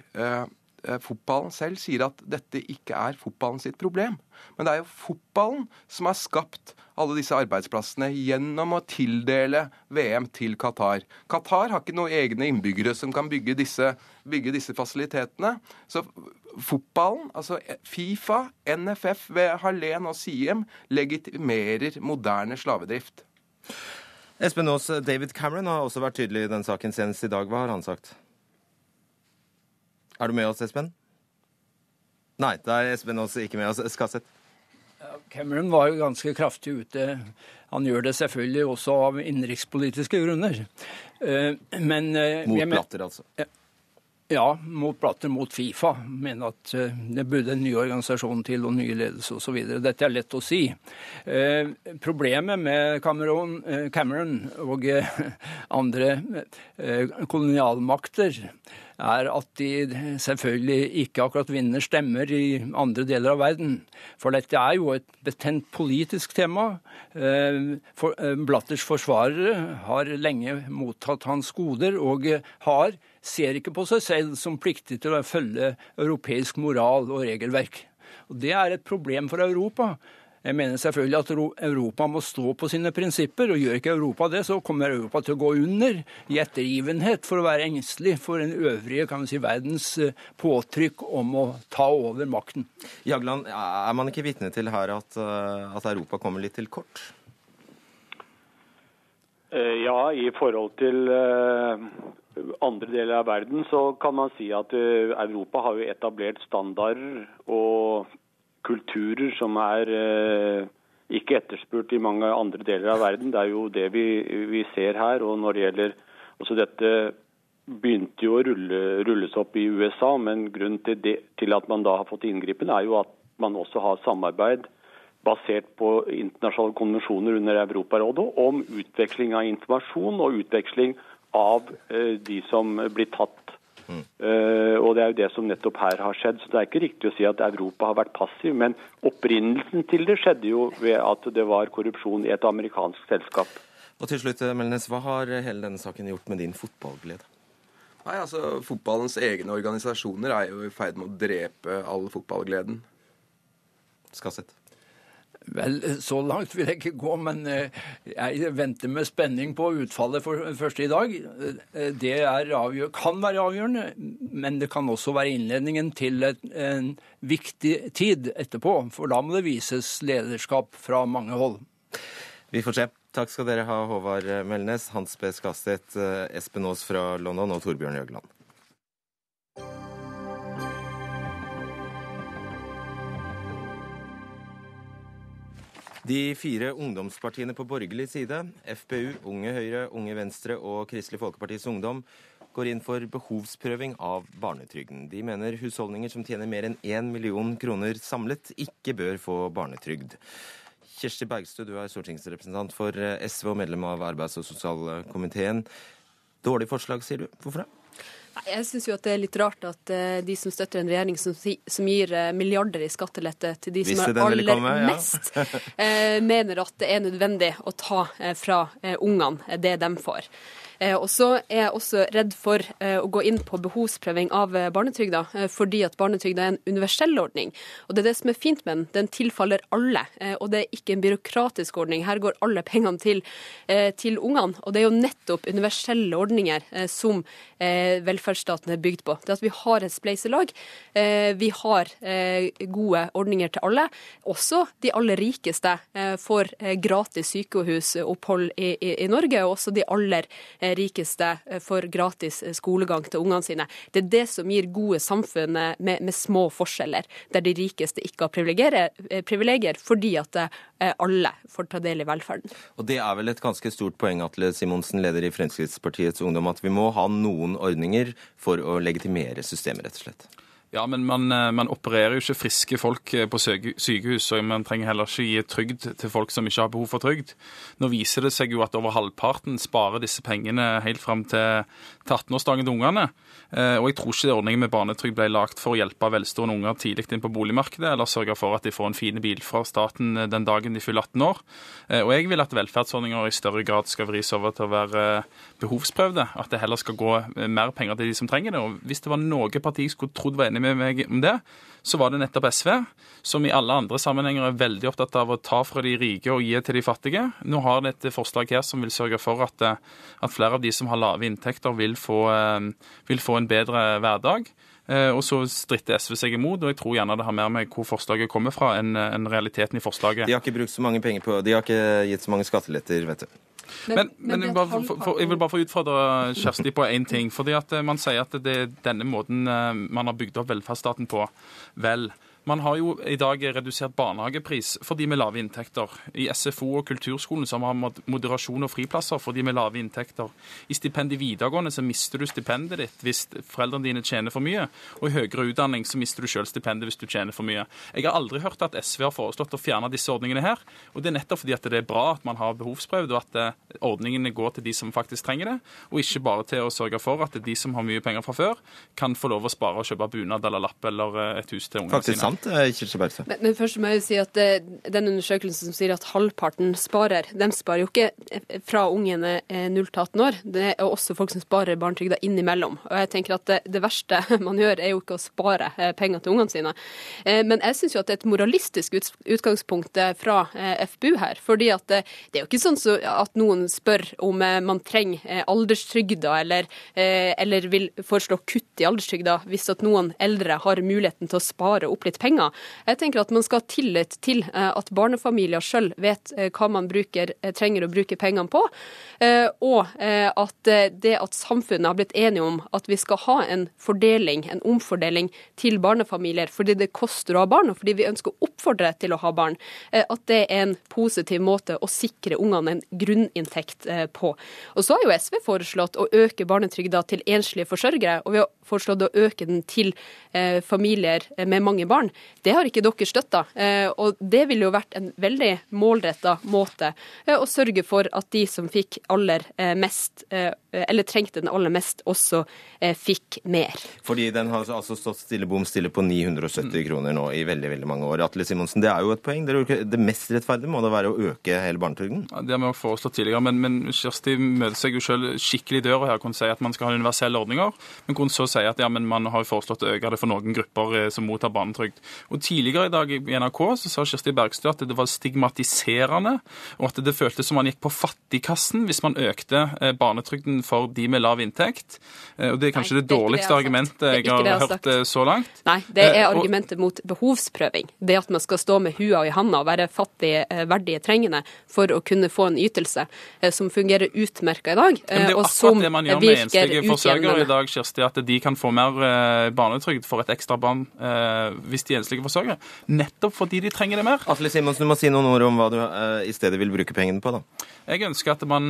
fotballen selv sier at dette ikke er fotballen sitt problem. Men det er jo fotballen som har skapt alle disse arbeidsplassene gjennom å tildele VM til Qatar. Qatar har ikke noen egne innbyggere som kan bygge disse, bygge disse fasilitetene. Så fotballen, altså Fifa, NFF ved Hallén og Siem, legitimerer moderne slavedrift. Espen Aas, David Cameron har også vært tydelig i den saken senest i dag. Hva har han sagt? Er du med oss, Espen? Nei, da er Espen også ikke med oss. Skasseth? Cameron var jo ganske kraftig ute. Han gjør det selvfølgelig også av innenrikspolitiske grunner. Eh, Men eh, Mot platter, altså. Ja, mot platter mot Fifa. Mener at eh, det burde en ny organisasjon til og ny ledelse osv. Dette er lett å si. Problemet med Cameron, Cameron og andre kolonialmakter er at de selvfølgelig ikke akkurat vinner stemmer i andre deler av verden. For dette er jo et betent politisk tema. Eh, eh, Blatters forsvarere har lenge mottatt hans goder, og eh, har ser ikke på seg selv som pliktig til å følge europeisk moral og regelverk. Og Det er et problem for Europa. Jeg mener selvfølgelig at Europa må stå på sine prinsipper, og gjør ikke Europa det, så kommer Europa til å gå under i ettergivenhet for å være engstelig for den øvrige kan vi si, verdens eh, påtrykk om å ta over makten. Jagland, er man ikke vitne til her at, eh, at Europa kommer litt til kort? Eh, Ja, i forhold til andre deler av verden så kan man si at Europa har jo etablert standarder og kulturer som er eh, ikke etterspurt i mange andre deler av verden. Det er jo det vi, vi ser her. Og når det gjelder også dette begynte jo å rulle, rulles opp i USA, men grunnen til, det, til at man da har fått inngripen, er jo at man også har samarbeid basert på internasjonale konvensjoner under Europarådet om utveksling av informasjon og utveksling av eh, de som blir tatt. Eh, og Det er jo det som nettopp her har skjedd. så Det er ikke riktig å si at Europa har vært passiv, men opprinnelsen til det skjedde jo ved at det var korrupsjon i et amerikansk selskap. Og til slutt, Melnes, hva har hele denne saken gjort med din fotballglede? Nei, altså Fotballens egne organisasjoner er jo i ferd med å drepe all fotballgleden. Skasseth? Vel, så langt vil jeg ikke gå, men eh, jeg venter med spenning på utfallet for første i dag. Eh, Det avgjør, kan være avgjørende, men det kan også være innledningen til et, en viktig tid etterpå. For da må det vises lederskap fra mange hold. Vi får se. Takk skal dere ha, Håvard Melnes, Hans B. Skastedt, eh, Espen Aas fra London og Torbjørn Jøgland. De fire ungdomspartiene på borgerlig side, FPU, Unge Høyre, Unge Venstre og Kristelig Folkepartis Ungdom, går inn for behovsprøving av barnetrygden. De mener husholdninger som tjener mer enn 1 million kroner samlet, ikke bør få barnetrygd. Kjersti Bergstø, du er stortingsrepresentant for SV og medlem av arbeids- og sosialkomiteen. Dårlig forslag, sier du. Hvorfor det? Jeg syns jo at det er litt rart at uh, de som støtter en regjering som, som gir uh, milliarder i skattelette til de som er aller komme, ja. mest, uh, mener at det er nødvendig å ta fra ungene det de får. Eh, og så er jeg også redd for eh, å gå inn på behovsprøving av eh, barnetrygda, fordi at barnetrygda er en universell ordning. Og det er det som er fint med den. Den tilfaller alle, og det er ikke en byråkratisk ordning. Her går alle pengene til, til ungene. Og det er jo nettopp universelle ordninger som velferdsstaten er bygd på. Det at vi har et spleiselag. Vi har gode ordninger til alle. Også de aller rikeste får gratis sykehusopphold i, i, i Norge, og også de aller rikeste eh, får gratis eh, skolegang til ungene sine. Det er det som gir gode samfunn med, med små forskjeller, der de rikeste ikke har eh, privilegier, fordi at alle får ta del i velferden. Og Det er vel et ganske stort poeng, Atle Simonsen, leder i Fremskrittspartiets Ungdom, at vi må ha noen ordninger for å legitimere systemet, rett og slett? Ja, men man, eh, man, opererer jo ikke friske folk eh, på sykehus, og man trenger heller ikke gi trygd til folk som ikke har behov for trygd. Nå viser det seg jo at over halvparten sparer disse pengene helt fram til, til 18-årsdagen til ungene. Eh, og jeg tror ikke ordningen med barnetrygd ble lagt for å hjelpe velstående unger tidlig inn på boligmarkedet, eller sørge for at de får en fin bil fra staten den dagen de fyller 18 år. Og jeg vil at velferdsordninger i større grad skal vris over til å være behovsprøvde, at det heller skal gå mer penger til de som trenger det. Og hvis det var noe parti jeg skulle trodd var enig med meg om det, så var det nettopp SV, som i alle andre sammenhenger er veldig opptatt av å ta fra de rike og gi til de fattige. Nå har det et forslag her som vil sørge for at, eh, at flere av de som har lave inntekter, vil få, eh, vil få en bedre hverdag. Eh, og så stritter SV seg imot, og jeg tror gjerne det har mer med hvor forslaget kommer fra, enn realiteten i forslaget. De har ikke brukt så mange penger på De har ikke gitt så mange skatteletter, vet du. Men, men, men jeg, bare, for, for, jeg, vil bare få utfordre Kjersti på én ting. fordi at eh, Man sier at det er denne måten man har bygd opp velferdsstaten på. Vel, man har jo i dag redusert barnehagepris for de med lave inntekter. I SFO og kulturskolen så har man moderasjon og friplasser for de med lave inntekter. I stipend i videregående så mister du stipendet ditt hvis foreldrene dine tjener for mye. Og i høyere utdanning så mister du selv stipendet hvis du tjener for mye. Jeg har aldri hørt at SV har foreslått å fjerne disse ordningene her. Og det er nettopp fordi at det er bra at man har behovsprøvd, og at eh, ordningene går til de som faktisk trenger det, og ikke bare til å sørge for at de som har mye penger fra før, kan få lov å spare og kjøpe bunad eller lapp eller eh, et hus til ungene sine. Sant, Eh, Kirsti Bergstø? Men, men, først må jeg jo si at eh, den undersøkelsen som sier at halvparten sparer, de sparer jo ikke eh, fra ungene 0 til 18 år. Det er også folk som sparer barnetrygda innimellom. Og jeg tenker at det, det, verste man gjør, er jo ikke å spare penger til ungene sine. Men jeg syns jo at det er et moralistisk utgangspunkt fra FBU her. fordi at det, det er jo ikke sånn så at noen spør om man trenger alderstrygda, eller, eller vil foreslå kutt i alderstrygda hvis at noen eldre har muligheten til å spare opp litt penger. Jeg tenker at man skal ha tillit til eh, at barnefamilier sjøl vet eh, hva man bruker, eh, trenger å bruke pengene på, og at det at samfunnet har blitt enige om at vi skal ha en fordeling, en omfordeling til barnefamilier fordi det koster å ha barn, og fordi vi ønsker å oppfordre til å ha barn, at det er en positiv måte å sikre ungene en grunninntekt på. Og så har jo SV foreslått å øke barnetrygda til enslige forsørgere, og vi har foreslått å øke den til familier med mange barn. Det har ikke dere støtta. Eh, og det ville jo vært en veldig målretta måte eh, å sørge for at de som fikk aller eh, mest, eller trengte den aller mest, også fikk mer. Fordi den har altså stått stille bom stille på 970 kroner nå i veldig veldig mange år. Atle Simonsen, det er jo et poeng. Det mest rettferdige må da være å øke hele barnetrygden? Ja, det har vi også foreslått tidligere, men, men Kjersti møter seg jo selv skikkelig i døra her. Kunne si at man skal ha universelle ordninger, men kunne så si at ja, men man har jo foreslått å øke det for noen grupper som mottar barnetrygd. Og Tidligere i dag i NRK så sa Kirsti Bergstø at det var stigmatiserende, og at det føltes som man gikk på fattigkassen hvis man økte eh, barnetrygden barnetrygden for de med lav inntekt. Eh, og Det er kanskje Nei, det det er det dårligste jeg argumentet jeg har jeg har hørt sagt. eh, så langt. Nei, det er Eh, argumentet mot behovsprøving. Det at man skal stå med hua i handa og være fattig, verdig trengende for å kunne få en ytelse som fungerer utmerka i dag, og som virker utjevnende. det er jo akkurat det man gjør med enslige forsørgere i dag, Kirsti, at de kan få mer barnetrygd for et ekstra barn eh, hvis de er enslige forsørgere. Nettopp fordi de trenger det mer. Atle Simonsen, du må si noen ord om hva du i stedet vil bruke pengene på, da. Jeg ønsker at man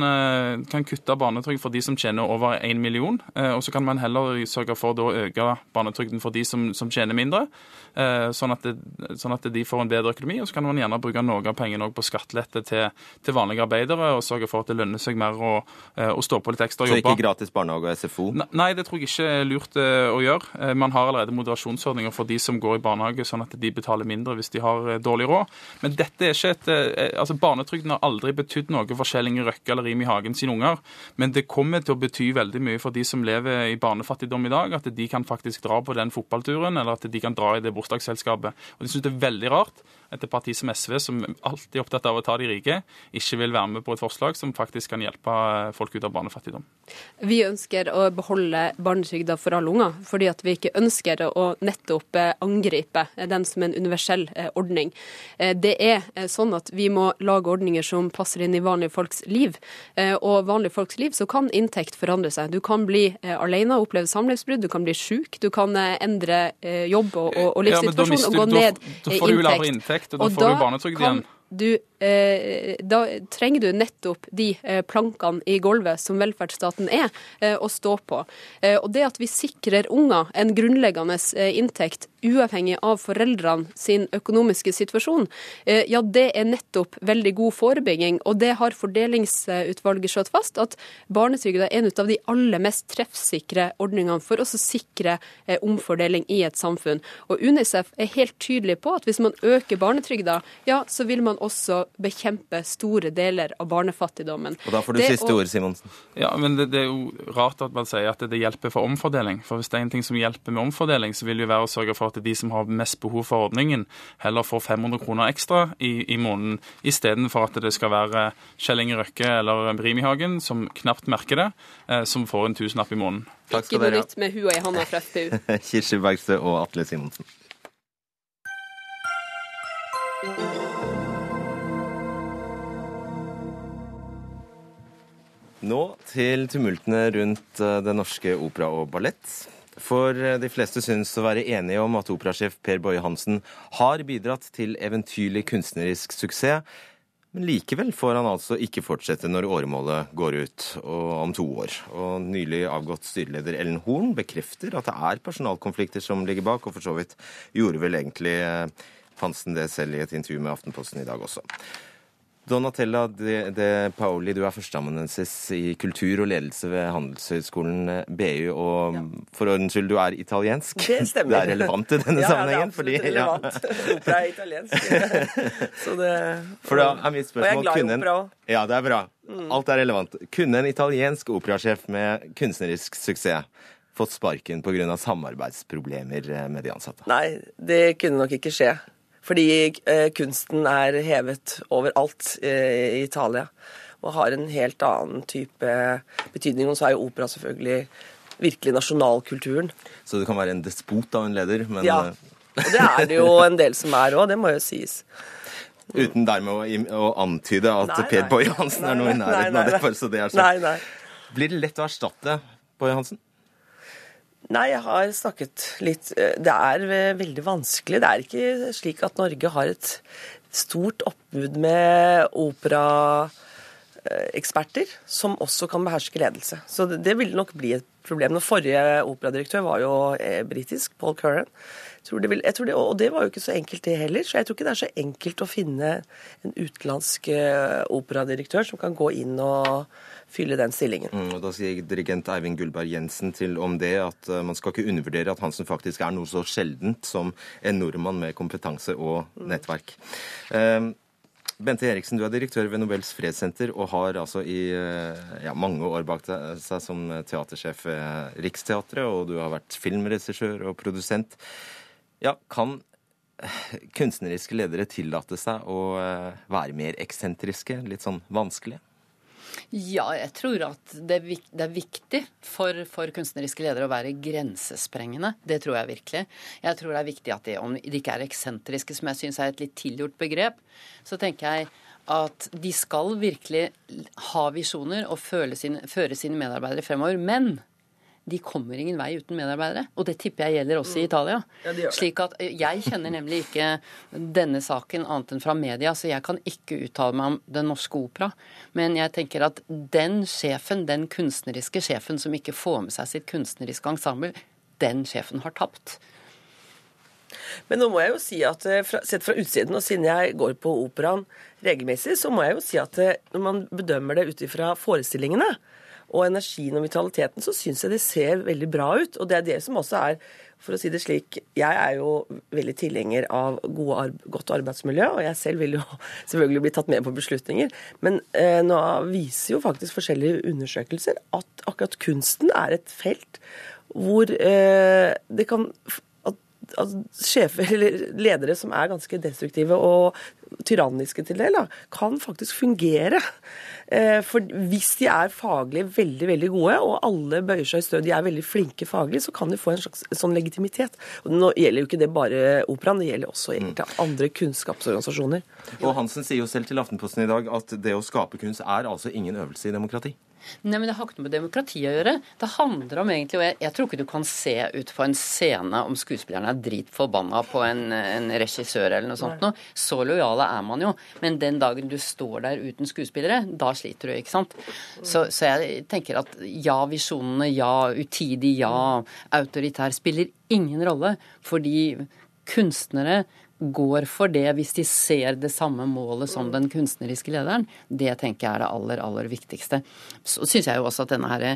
kan kutte barnetrygd for de som tjener over 1 million, eh, og så kan man heller sørge for å øke barnetrygden for de som, som tjener mindre, sånn at, det, sånn at de får en bedre økonomi. Og så kan man gjerne bruke noe av pengene på skattelette til, til vanlige arbeidere, og sørge for at det lønner seg mer å, eh, å stå på litt ekstra Så ikke gratis barnehage og SFO? Nei, det tror jeg ikke er lurt eh, å gjøre. Eh, Man har allerede moderasjonsordninger for de som går i barnehage, sånn at de betaler mindre hvis de har eh, dårlig råd. Men dette er ikke et eh, altså Barnetrygden har aldri betydd noe for Kjell Inge Røkke eller Rimi Hagen sine unger. Men det kommer til å bety veldig mye for de som lever i barnefattigdom i dag. At de kan faktisk dra på den fotballturen, eller at de kan dra i det bursdagsselskapet. Og de syns det er veldig rart et parti som SV, som alltid er opptatt av å ta de rike, ikke vil være med på et forslag som faktisk kan hjelpe eh, folk ut av barnefattigdom. Vi ønsker å beholde barnetrygda for alle unger, fordi vi ikke ønsker å nettopp eh, angripe den som en universell eh, ordning. Eh, Det er eh, sånn at vi må lage ordninger som passer inn i vanlige folks liv. Eh, Og vanlige folks liv så kan inntekt forandre seg. Du kan bli eh, alene og oppleve samlivsbrudd, du kan bli sjuk, du kan eh, endre eh, jobb og, Ja, livssituasjon mister og gå ned i eh, får Og da og får da du barnetrygd igjen. Du, da trenger du nettopp de eh, plankene i gulvet som velferdsstaten er, eh, å stå på. Eh, og det at vi sikrer unger en grunnleggende eh, inntekt uavhengig av foreldrene sin økonomiske situasjon, eh, ja, det er nettopp veldig god forebygging. Og det har Fordelingsutvalget slått fast, at barnetrygda er en av de aller mest treffsikre ordningene for å sikre eh, omfordeling i et samfunn. Og UNICEF er helt tydelig på at hvis man øker barnetrygda, ja, så vil man også bekjempe store deler av barnefattigdommen. Og da får du Det siste å- ord, Simonsen. Ja, men det, det er jo rart at man sier at det hjelper for omfordeling. For hvis det er en ting som hjelper med omfordeling, så vil det jo være å sørge for at de som har mest behov for ordningen, heller får 500 kroner ekstra i, i måneden, istedenfor at det skal være Kjell Inge Røkke eller Brimihagen, som knapt merker det, eh, som får en tusenlapp i måneden. Takk Ikke skal noe dere nytt med hua i handa fra FPU. ha. Kirsti Bergstø og Atle Simonsen. Nå til tumultene rundt eh, Den Norske Opera og Ballett. For eh, de fleste syns å være enige om at operasjef Per Boje Hansen har bidratt til eventyrlig kunstnerisk suksess. Men likevel får han altså ikke fortsette når åremålet går ut om to år. Og nylig avgått styreleder Ellen Horn bekrefter at det er personalkonflikter som ligger bak, og for så vidt gjorde vel egentlig eh, Hansen det selv i et intervju med Aftenposten i dag også. Donatella de, de Paoli, du er førsteamanuensis i kultur og ledelse ved Handelshøyskolen eh, BU. Og for ordens skyld, du er italiensk. Det stemmer. Det er relevant i denne ja, sammenhengen. Ja, det er absolutt relevant. Opera er italiensk. Så det, For da er mitt spørsmål, og jeg er glad i opera òg. Ja, det er bra. Mm. Alt er relevant. Kunne en italiensk operasjef med kunstnerisk suksess fått sparken pga. samarbeidsproblemer eh, med de ansatte? Nei, det kunne nok ikke skje. Fordi eh, kunsten er hevet overalt eh, i Italia. Og har en helt annen type betydning. Og så er jo opera selvfølgelig virkelig nasjonalkulturen. Så det kan være en despot av en leder, men Ja. eh, Og det er det jo en del som er òg, det må jo sies. uten dermed å, å antyde at Nei, Per nei. Boje Hansen er noe i Nei, nei, nærheten nei, av det. bare så det er sagt. Nei, nei. Blir det lett å erstatte Boje Hansen? Nei, jeg har snakket litt eh, Det er eh, veldig vanskelig. Det er ikke slik at Norge har et stort oppbud med operaeksperter som også kan beherske ledelse. Så det, ville nok bli et problem. Den forrige operadirektør var jo eh, britisk, Paul Curran. Det vil, det, og det var jo ikke så enkelt det heller, så jeg tror ikke det er så enkelt å finne en utenlandsk eh, operadirektør som kan gå inn og fylle den stillingen. Mm, og da sier dirigent Eivind Gullberg Jensen til om det at eh, man skal ikke undervurdere at Hansen faktisk er noe så sjeldent som en nordmann med kompetanse og nettverk. Eh, Bente Eriksen, du er direktør ved Nobels fredssenter og har altså i eh, ja, mange år bak seg som teatersjef ved Riksteatret, og du har vært filmregissør og produsent. Ja, kan eh, kunstneriske ledere tillate seg å eh, være mer eksentriske? Litt sånn vanskelig? Ja, jeg tror at det er, viktig for, for, kunstneriske ledere å være grensesprengende. Det tror jeg virkelig. Jeg tror det er viktig at de, om de ikke er eksentriske, som jeg syns er et litt tilgjort begrep, så tenker jeg at de skal virkelig ha visjoner og sine, føre sine medarbeidere fremover. Men de kommer ingen vei uten medarbeidere. Og det tipper jeg gjelder også i Italia. Ja, de Slik at eh, Jeg kjenner nemlig ikke denne saken annet enn fra media, så jeg kan ikke uttale meg om Den norske opera. Men jeg tenker at den sjefen, den kunstneriske sjefen som ikke får med seg sitt kunstneriske ensemble, den sjefen har tapt. Men nå må jeg jo si at eh, sett fra utsiden, og siden jeg går på operaen regelmessig, så må jeg jo si at eh, når man bedømmer det ut ifra forestillingene, og energien og vitaliteten, så syns jeg det ser veldig bra ut. Og det er det som også er, for å si det slik, jeg er jo veldig tilhenger av gode, godt arbeidsmiljø, og jeg selv vil jo selvfølgelig bli tatt med på beslutninger. Men eh, nå viser jo faktisk forskjellige undersøkelser at akkurat kunsten er et felt hvor eh, det kan at sjefer eller ledere som er ganske destruktive og tyranniske til del, kan faktisk fungere. Eh, for hvis de er faglig veldig veldig gode, og alle bøyer seg i stø, de er veldig flinke faglig, så kan de få en slags sånn legitimitet. Og nå gjelder jo ikke det bare operaen, det gjelder også egentlig andre kunnskapsorganisasjoner. Og Hansen sier jo selv til Aftenposten i dag at det å skape kunst er altså ingen øvelse i demokrati. Nei, men Det har ikke noe med demokrati å gjøre. Det handler om egentlig, og jeg, jeg tror ikke du kan se ut på en scene om skuespillerne er dritforbanna på en, en, regissør eller noe sånt noe. Så lojale er man jo. Men den dagen du står der uten skuespillere, da sliter du, ikke sant. Så, så jeg tenker at ja, visjonene, ja, utidig, ja, autoritær spiller ingen rolle. Fordi kunstnere går for det hvis de ser det samme målet som den kunstneriske lederen, det tenker jeg er det aller, aller viktigste. Så syns jeg jo også at denne her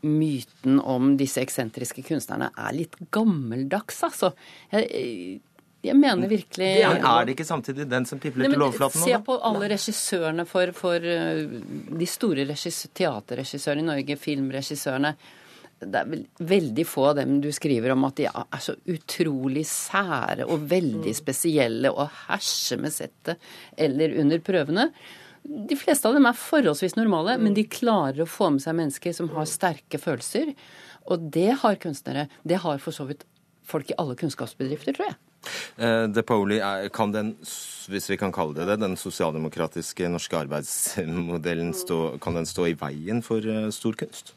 myten om disse eksentriske kunstnerne er litt gammeldags, altså. Jeg, jeg mener virkelig det er, er, det ikke samtidig den som pipler til overflaten nå? Se på alle regissørene for, for eh, de store teaterregissørene i Norge, filmregissørene det er veldig få av dem du skriver om at de er så utrolig sære og veldig spesielle og herser med settet eller under prøvene. De fleste av dem er forholdsvis normale, men de klarer å få med seg mennesker som har sterke følelser. Og det har kunstnere. Det har for så vidt folk i alle kunnskapsbedrifter, tror jeg. Uh, De Poli, kan den, hvis vi kan kalle det det, den sosialdemokratiske norske arbeidsmodellen stå, kan den stå i veien for uh, stor kunst?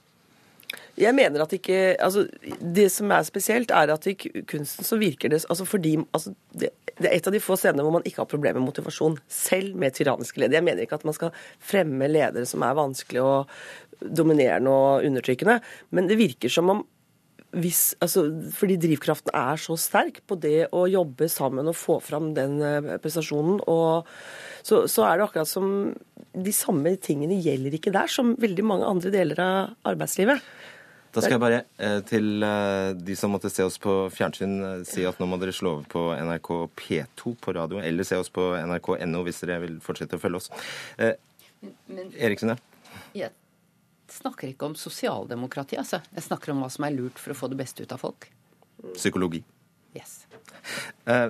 Jeg mener at ikke altså, Det som er spesielt, er at i kunsten så virker det altså fordi altså, det, det, er et av de få scenene hvor man ikke har problemer med motivasjon, selv med tyranniske ledere. Jeg mener ikke at man skal fremme ledere som er vanskelig og dominerende og undertrykkende, men det virker som om hvis, altså, fordi drivkraften er så sterk på det å jobbe sammen og få fram den eh, prestasjonen, og så, så, er det akkurat som de samme tingene gjelder ikke der som veldig mange andre deler av arbeidslivet. Da skal jeg bare eh, til eh, de som måtte se oss på fjernsyn, eh, si at nå må dere slå over på NRK P2 på radio, eller se oss på nrk.no hvis dere vil fortsette å følge oss. Eriksen, ja? Jeg snakker ikke om sosialdemokrati, altså. Jeg snakker om hva som er lurt for å få det beste ut av folk. Psykologi. Yes. er,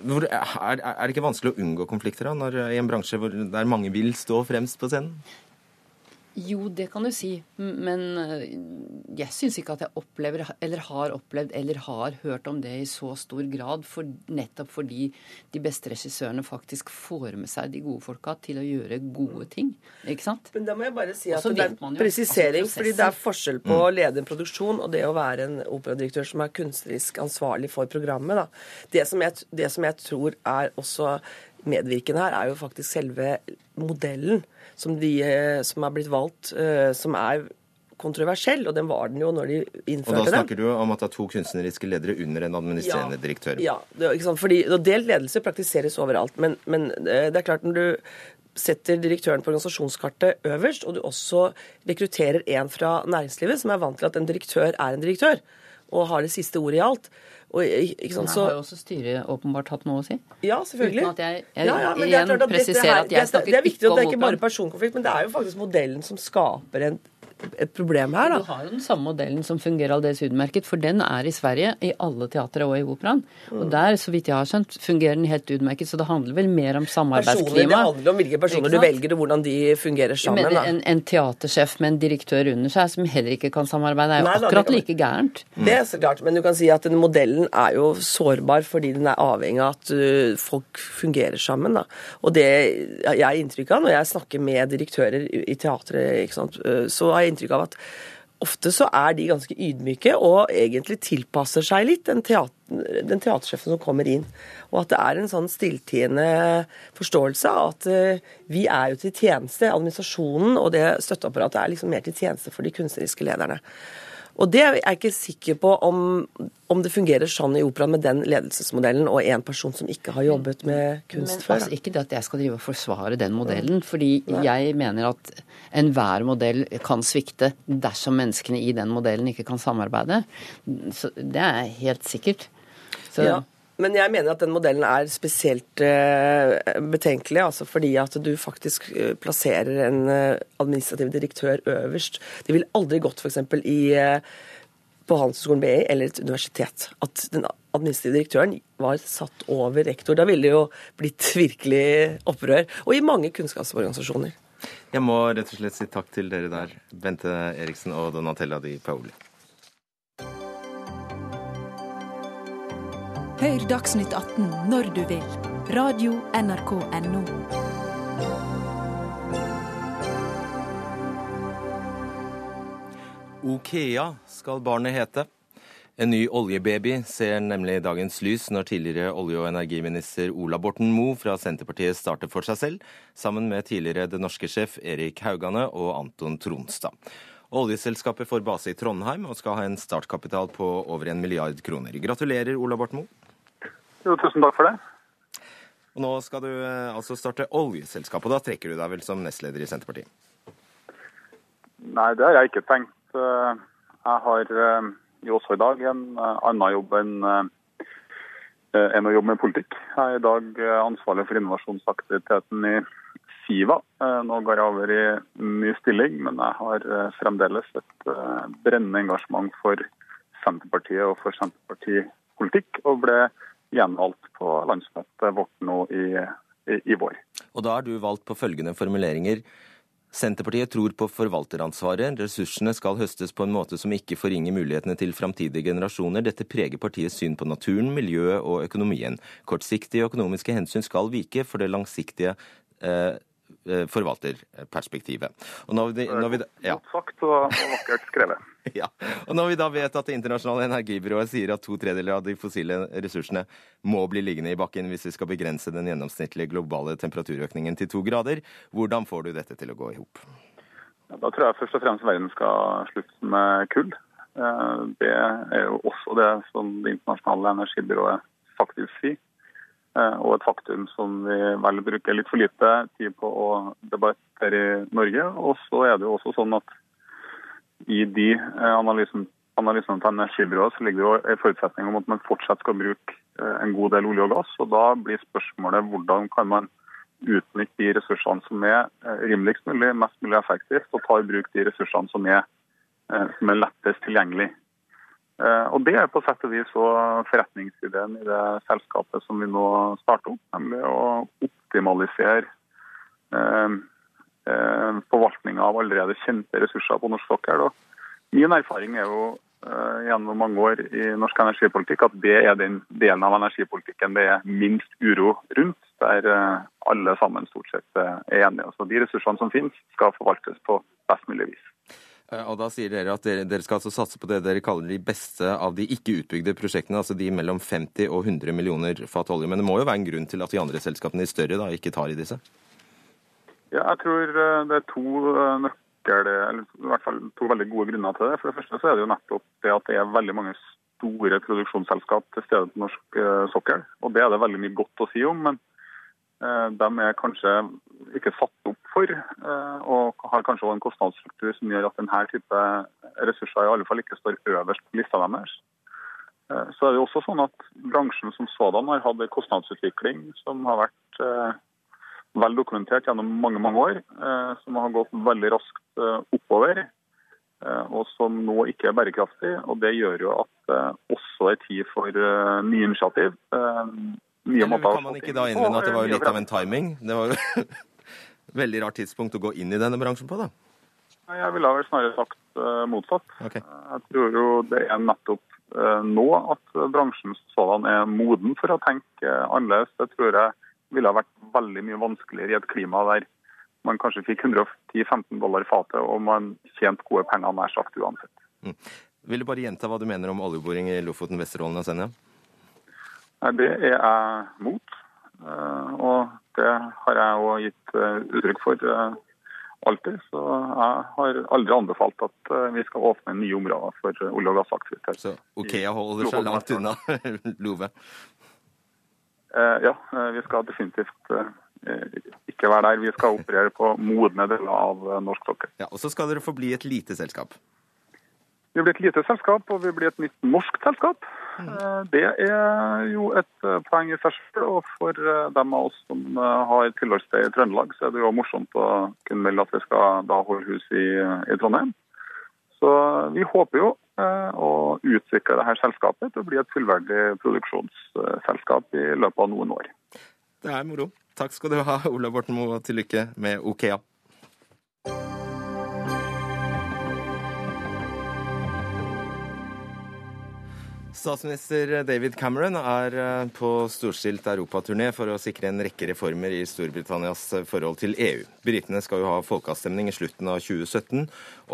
er, det ikke vanskelig å unngå konflikter da, når, i en bransje hvor, der mange vil stå fremst på scenen? Jo, det kan du si. Men eh, jeg syns ikke at jeg opplever, eller har opplevd, eller har hørt om det i så stor grad. For, nettopp fordi de beste regissørene faktisk får med seg de gode folka til å gjøre gode ting. Ikke sant? Men da må jeg bare si at det er en presisering. Altså, fordi det er forskjell på å lede en produksjon og det å være en operadirektør som er kunstnerisk ansvarlig for programmet. Da. Det, som jeg, det som jeg tror er også medvirkende her, er jo faktisk selve modellen som, de, eh, som er blitt valgt, eh, som er kontroversiell, og den var den jo når de innførte den. Og da snakker den. du om at det er to kunstneriske ledere under en administrerende ja, direktør. Ja, det, ikke sant? Fordi, og delt ledelse praktiseres overalt. Men, men, eh, det er klart når du setter direktøren på organisasjonskartet øverst, og du også rekrutterer en fra næringslivet som er vant til at en direktør er en direktør, og har det siste ordet i alt, og, ikke sant, så... Her har jo også styret åpenbart hatt noe å si. Ja, selvfølgelig. Uten at jeg, jeg ja, ja, igjen presiserer at jeg snakker Det er viktig at det er ikke bare personkonflikt, men det er jo faktisk modellen som skaper en et problem her. da. Du har jo den samme modellen som fungerer aldeles utmerket, for den er i Sverige i alle teatre og i operaen. Og Mm. der, så vidt jeg har skjønt, fungerer den helt utmerket, så det handler vel mer om Personer, det handler om hvilke personer du velger, og hvordan de fungerer sammen. da. en, en teatersjef med en direktør under seg som heller ikke kan samarbeide, er jo Nei, da, det akkurat kan- like gærent. Det er så klart, men du kan si at den modellen er jo sårbar fordi den er avhengig av at uh, folk fungerer sammen. Da. Og det jeg har inntrykk av når jeg snakker med direktører i i teatret, uh, så har jeg inntrykk av at ofte så er de ganske ydmyke og egentlig tilpasser seg litt den, teater, den teatersjefen som kommer inn. Og at det er en sånn stilltiende forståelse av at uh, vi er jo til tjeneste. Administrasjonen og det støtteapparatet er liksom mer til tjeneste for de kunstneriske lederne. Og det er jeg ikke sikker på om, om det fungerer sånn i operaen med den ledelsesmodellen og en person som ikke har jobbet med kunst før. altså, ikke det at jeg skal drive og forsvare den modellen, fordi jeg mener at enhver modell kan svikte dersom menneskene i den modellen ikke kan samarbeide. Så det er helt sikkert. Så, Ja. Men jeg mener at den modellen er spesielt eh, betenkelig, altså fordi at du faktisk eh, plasserer en eh, administrativ direktør øverst. Det ville aldri gått f.eks. på Handelshøyskolen BI eller et universitet. At den administrative direktøren var satt over rektor. Da ville det jo blitt virkelig opprør. Og i mange kunnskapsorganisasjoner. Jeg må rett og slett si takk til dere der, Bente Eriksen og Donatella Di Paoli. Hør Dagsnytt 18 når du vil. Radio NRK Radio.nrk.no. Okea skal barnet hete. En ny oljebaby ser nemlig dagens lys når tidligere olje- og energiminister Ola Borten Moe fra Senterpartiet starter for seg selv, sammen med tidligere Det Norske-sjef Erik Haugane og Anton Tronstad. Oljeselskapet får base i Trondheim og skal ha en startkapital på over en milliard kroner. Gratulerer, Ola Borten Moe. Jo, tusen takk for det. Og nå skal du eh, altså starte oljeselskap, og da trekker du deg vel som nestleder i Senterpartiet? Nei, det har jeg ikke tenkt. Eh, Jeg har eh, jo også i dag en annen jobb enn enn å jobbe med politikk. Jeg er i dag ansvarlig for innovasjonsaktiviteten i Siva. Nå går jeg over i ny stilling, men jeg har fremdeles et brennende engasjement for Senterpartiet og for Senterpartipolitikk, og ble gjenvalgt på landsmøtet vårt nå i, i, i vår. Og da er du valgt på følgende formuleringer. Senterpartiet tror på forvalteransvaret. Ressursene skal høstes på en måte som ikke forringer mulighetene til framtidige generasjoner. Dette preger partiets syn på naturen, miljøet og økonomien. Kortsiktige økonomiske hensyn skal vike for det langsiktige eh, forvalterperspektivet. Og når vi, når vi, ja. Godt sagt og, og vakkert skrevet. Ja. Og når vi da vet at Det internasjonale energibyrået sier at to tredjedeler av de fossile ressursene må bli liggende i bakken hvis vi skal begrense den gjennomsnittlige globale temperaturøkningen til to grader, hvordan får du dette til å gå i hop? Ja, Da tror jeg først og fremst verden skal slutte med kull. Eh, Det er jo også det som Det internasjonale energibyrået faktisk sier. Eh, Og et faktum som vi vel bruker litt for lite tid på å debattere i Norge. Og så er det jo også sånn at i de eh, analysene analysene til energibyrået så ligger det jo en forutsetning om at man fortsatt skal bruke eh, en god del olje og gass. og Da blir spørsmålet hvordan kan man utnytte de ressursene som er rimeligst mulig, mest mulig effektivt, og ta i bruk de ressursene som er, som er lettest tilgjengelig. Eh, Og Det er på sett og vis forretningsideen i det selskapet som vi nå starter opp, nemlig å optimalisere eh, eh, forvaltninga av allerede kjente ressurser på norsk sokkel. Min erfaring er jo gjennom mange år i norsk energipolitikk at det er den delen av energipolitikken det er minst uro rundt, der alle sammen stort sett er enige. Så De ressursene som finnes, skal forvaltes på best mulig vis. Eh, Og da sier dere at dere, dere skal altså satse på det dere kaller de beste av de ikke utbygde prosjektene, altså de mellom 50 og 100 millioner fat olje. Men det må jo være en grunn til at de andre selskapene, de større, da, ikke tar i disse? Ja, jeg tror eh, det er to eh, nøkkel, eller i hvert fall to veldig gode grunner til det. For det første så er det jo nettopp det at det er veldig mange store produksjonsselskap til stede på norsk sokkel. Og det er det veldig mye godt å si om, men de er kanskje ikke satt opp for, eh, og har kanskje også en kostnadsstruktur som gjør at denne type ressurser i alle fall ikke står øverst på lista deres. Eh, Så er det også sånn at bransjen som sådan har hatt en kostnadsutvikling som har vært eh, vel dokumentert gjennom mange mange år, eh, som har gått veldig raskt eh, oppover. eh, og som nå ikke er bærekraftig. og Det gjør jo at det også er tid for eh, nye initiativ. Nye Eller kan man ikke da innrømme at det var jo litt av en timing? Det var jo veldig rart tidspunkt å gå inn i denne bransjen på, da. Jeg ville vel snarere sagt eh, motsatt. Okay. Jeg tror jo det er nettopp eh, nå at bransjen sådan er moden for å tenke annerledes. Det tror jeg ville ha vært veldig mye vanskeligere i et klima der man kanskje fikk 110-15 dollar fatet, og man tjente gode penger nær sagt uansett. Vil du bare gjenta hva du mener om oljeboring i Lofoten, Vesterålen og Senja? Det er jeg mot, eh, og det har jeg òg gitt eh, uttrykk for eh, alltid. Så jeg har aldri anbefalt at vi skal åpne nye områder for olje- og gassaktivitet. Så Okea holder seg langt unna Love. Ja, vi skal definitivt ikke være der. Vi skal operere på modne deler av norsk sokkel. Ja, og så skal dere forbli et lite selskap. Vi blir et lite selskap, og vi blir et nytt norsk selskap. Eh, Det er jo et eh, poeng i seg selv. Og for eh, dem av oss som har tilholdssted i Trøndelag, så er det jo morsomt å kunne melde at vi skal da holde hus i, i Trondheim. Så vi håper jo eh, å utvikle dette selskapet til å bli et fullverdig produksjonsselskap i løpet av noen år. Det er moro. Takk skal du ha, Ola Borten Moe, og til lykke med Okea. Statsminister David Cameron er eh, på storstilt europaturné for å sikre en rekke reformer i Storbritannias eh, forhold til EU. Britene skal jo ha folkeavstemning i slutten av 2017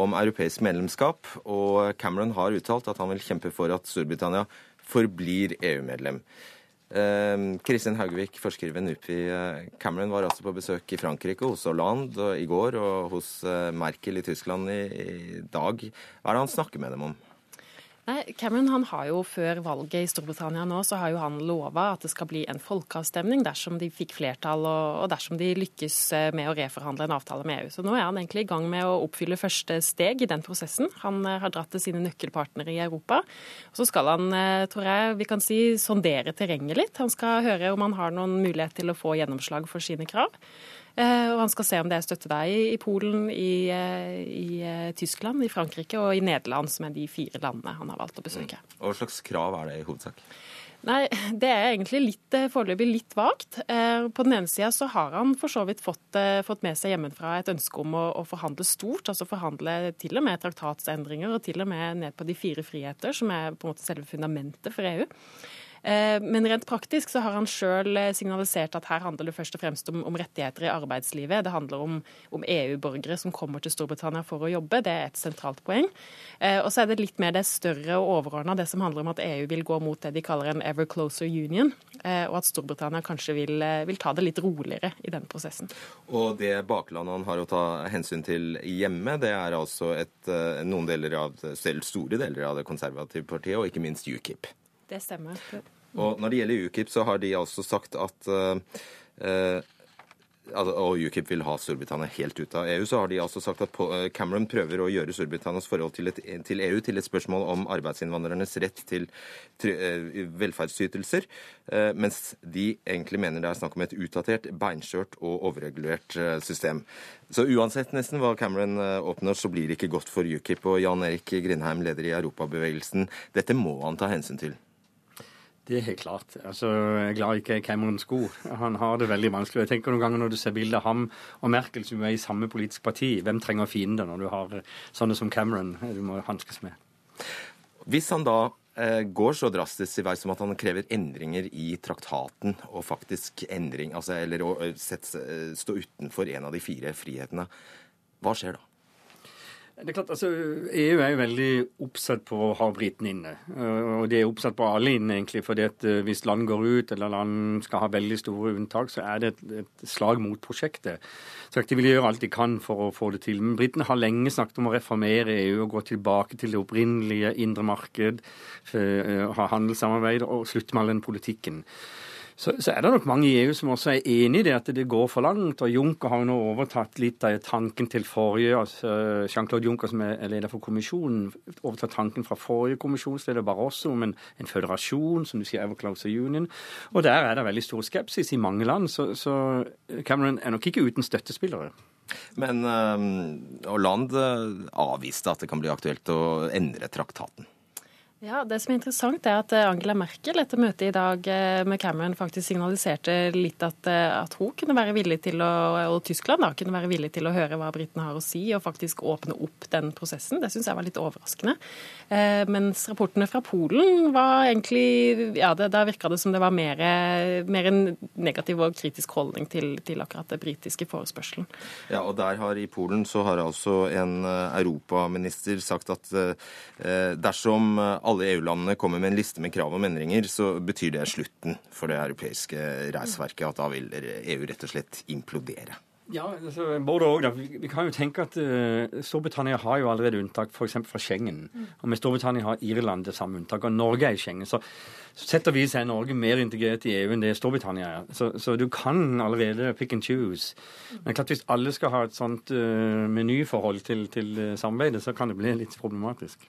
om europeisk medlemskap, og Cameron har uttalt at han vil kjempe for at Storbritannia forblir EU-medlem. Eh, Kristin Haugevik, forsker ved NUPI. Cameron var altså på besøk i Frankrike, hos Hollande i går, og hos Merkel i Tyskland i, i dag. Hva er det han snakker med dem om? Nei, Cameron han har jo Før valget i Storbritannia nå, så har jo han lova at det skal bli en folkeavstemning dersom de fikk flertall og, og dersom de lykkes eh, med å reforhandle en avtale med EU. Så nå er han egentlig i gang med å oppfylle første steg i den prosessen. Han eh, har dratt til sine nøkkelpartnere i Europa. Og så skal han, eh, tror jeg vi kan si, sondere terrenget litt. Han skal høre om han har noen mulighet til å få gjennomslag for sine krav. Eh, Og han skal se om det er støtte der i, Polen, i, eh, i eh, Tyskland, i Frankrike og i Nederland, som er de fire landene han har valgt å besøke. Og Hva slags krav er det i hovedsak? Nei, Det er egentlig litt, foreløpig litt vagt. På den ene sida så har han for så vidt fått, fått med seg hjemmefra et ønske om å, å forhandle stort. Altså forhandle til og med traktatsendringer og til og med ned på de fire friheter, som er på en måte selve fundamentet for EU. Eh, Men rent praktisk så har han sjøl signalisert at her handler det først og fremst om, om rettigheter i arbeidslivet. Det handler om, om EU-borgere som kommer til Storbritannia for å jobbe. Det er et sentralt poeng. Eh, Og så er det litt mer det større og overordna, det som handler om at EU vil gå mot det de kaller en ever closer union, eh, og at Storbritannia kanskje vil, eh, vil ta det litt roligere i den prosessen. Og det baklandet han har å ta hensyn til hjemme, det er altså et, eh, noen deler av, selv store deler av det konservative partiet, og ikke minst UKIP. Det stemmer. Og når det gjelder UKIP, så har de altså sagt at uh, og UKIP vil ha Storbritannia helt ut av EU, så har de altså sagt at eh, Cameron prøver å gjøre Storbritannias forhold til, et, til EU til et spørsmål om arbeidsinnvandrernes rett til velferdsytelser, mens de egentlig mener det er snakk om et utdatert, beinskjørt og overregulert system. Så uansett nesten hva Cameron oppnår, så blir det ikke godt for UKIP. Og Jan Erik Grindheim, leder i Europabevegelsen, dette må han ta hensyn til. Det er helt klart. Altså, jeg er glad ikke er i sko. Han har det veldig vanskelig. Jeg tenker noen ganger Når du ser bilde av ham og Merkel som er i samme politisk parti, hvem trenger fiender når du har sånne som Cameron du må hanskes med? Hvis han da eh, går så drastisk i vei som at han krever endringer i traktaten, og faktisk endring, altså, eller å eh, sette, eh, stå utenfor en av de fire frihetene, hva skjer da? Det er klart, altså, EU er jo veldig oppsatt på å ha britene inne. Uh, Og de er oppsatt på alle inne, egentlig. fordi at uh, hvis land går ut, eller land skal ha veldig store unntak, så er det et, et slag mot prosjektet. Så de vil gjøre alt de kan for å få det til. Men britene har lenge snakket om å reformere EU og gå tilbake til det opprinnelige indre marked, uh, ha handelssamarbeid og slutte med all den politikken. Så, så er det nok mange i EU som også er enig i det at det går for langt. og Juncker har jo nå overtatt litt av tanken til forrige altså Jean-Claude Juncker, som er leder for kommisjonen, overtatt tanken fra forrige kommisjonsleder Barroso om en, en føderasjon, som du sier, Ever Closer Union. Og der er det veldig stor skepsis i mange land. Så, så Cameron er nok ikke uten støttespillere. Men Hollande avviste at det kan bli aktuelt å endre traktaten. Ja, Det som er interessant, er at eh, Angela Merkel etter møtet i dag eh, med Cameron faktisk signaliserte litt at, eh, at hun kunne være villig til å, og Tyskland da, kunne være villig til å høre hva britene har å si, og faktisk åpne opp den prosessen. Det syns jeg var litt overraskende. Eh, mens rapportene fra Polen var egentlig Ja, det, da virka det som det var mer, mer, en negativ og kritisk holdning til, til akkurat det britiske forespørselen. Ja, og der har i Polen så har altså en europaminister sagt at eh, dersom alle alle EU-landene kommer med en liste med krav om endringer, så betyr det slutten for det europeiske reisverket. At da vil EU rett og slett implodere. Ja, altså, både og, da. Vi kan jo tenke at uh, Storbritannia har jo allerede unntak f.eks. fra Schengen. Mm. Og med Storbritannia har Irland det samme unntaket, og Norge er i Schengen. Så sett og vis er Norge mer integrert i EU enn det Storbritannia er. Så, så, du kan allerede pick and choose. Men klart hvis alle skal ha et sånt uh, menyforhold til, til uh, samarbeidet, så kan det bli litt problematisk.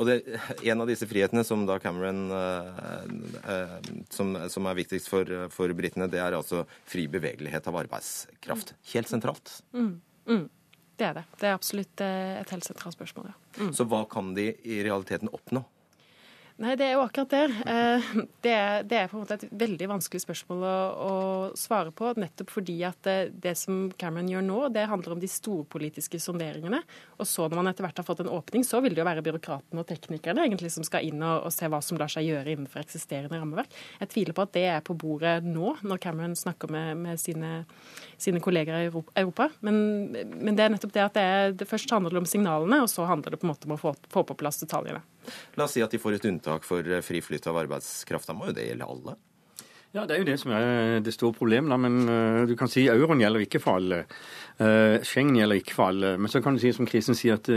Mm. Og det, En av disse frihetene som da Cameron eh, som, som, er viktigst for, for britene, det er altså fri bevegelighet av arbeidskraft. Helt sentralt. Mm, mm. Det er det. Det er absolutt eh, et helt sentralt spørsmål. Ja. Mm. Så hva kan de i realiteten oppnå? Nei, det er jo akkurat der. Eh, det er, det er, på en måte et veldig vanskelig spørsmål å, å, svare på, nettopp fordi at det, det, som Cameron gjør nå, det handler om de storpolitiske sonderingene. Og så når man etter hvert har fått en åpning, så vil det jo være byråkratene og teknikerne egentlig som skal inn og, og, se hva som lar seg gjøre innenfor eksisterende rammeverk. Jeg tviler på at det er på bordet nå, når Cameron snakker med, med sine, sine, kolleger i Europa. Men, men, det er nettopp det at det, er, det først handler om signalene, og så handler det på en måte om å få, få på plass detaljene. La oss si at de får et unntak for eh, fri av arbeidskraft. Da må jo det gjelde alle? Ja, Det er jo det som er det store problemet. Men uh, du kan si euroen gjelder ikke for alle. Schengen gjelder ikke for alle. Men så kan du si som Krisen sier, at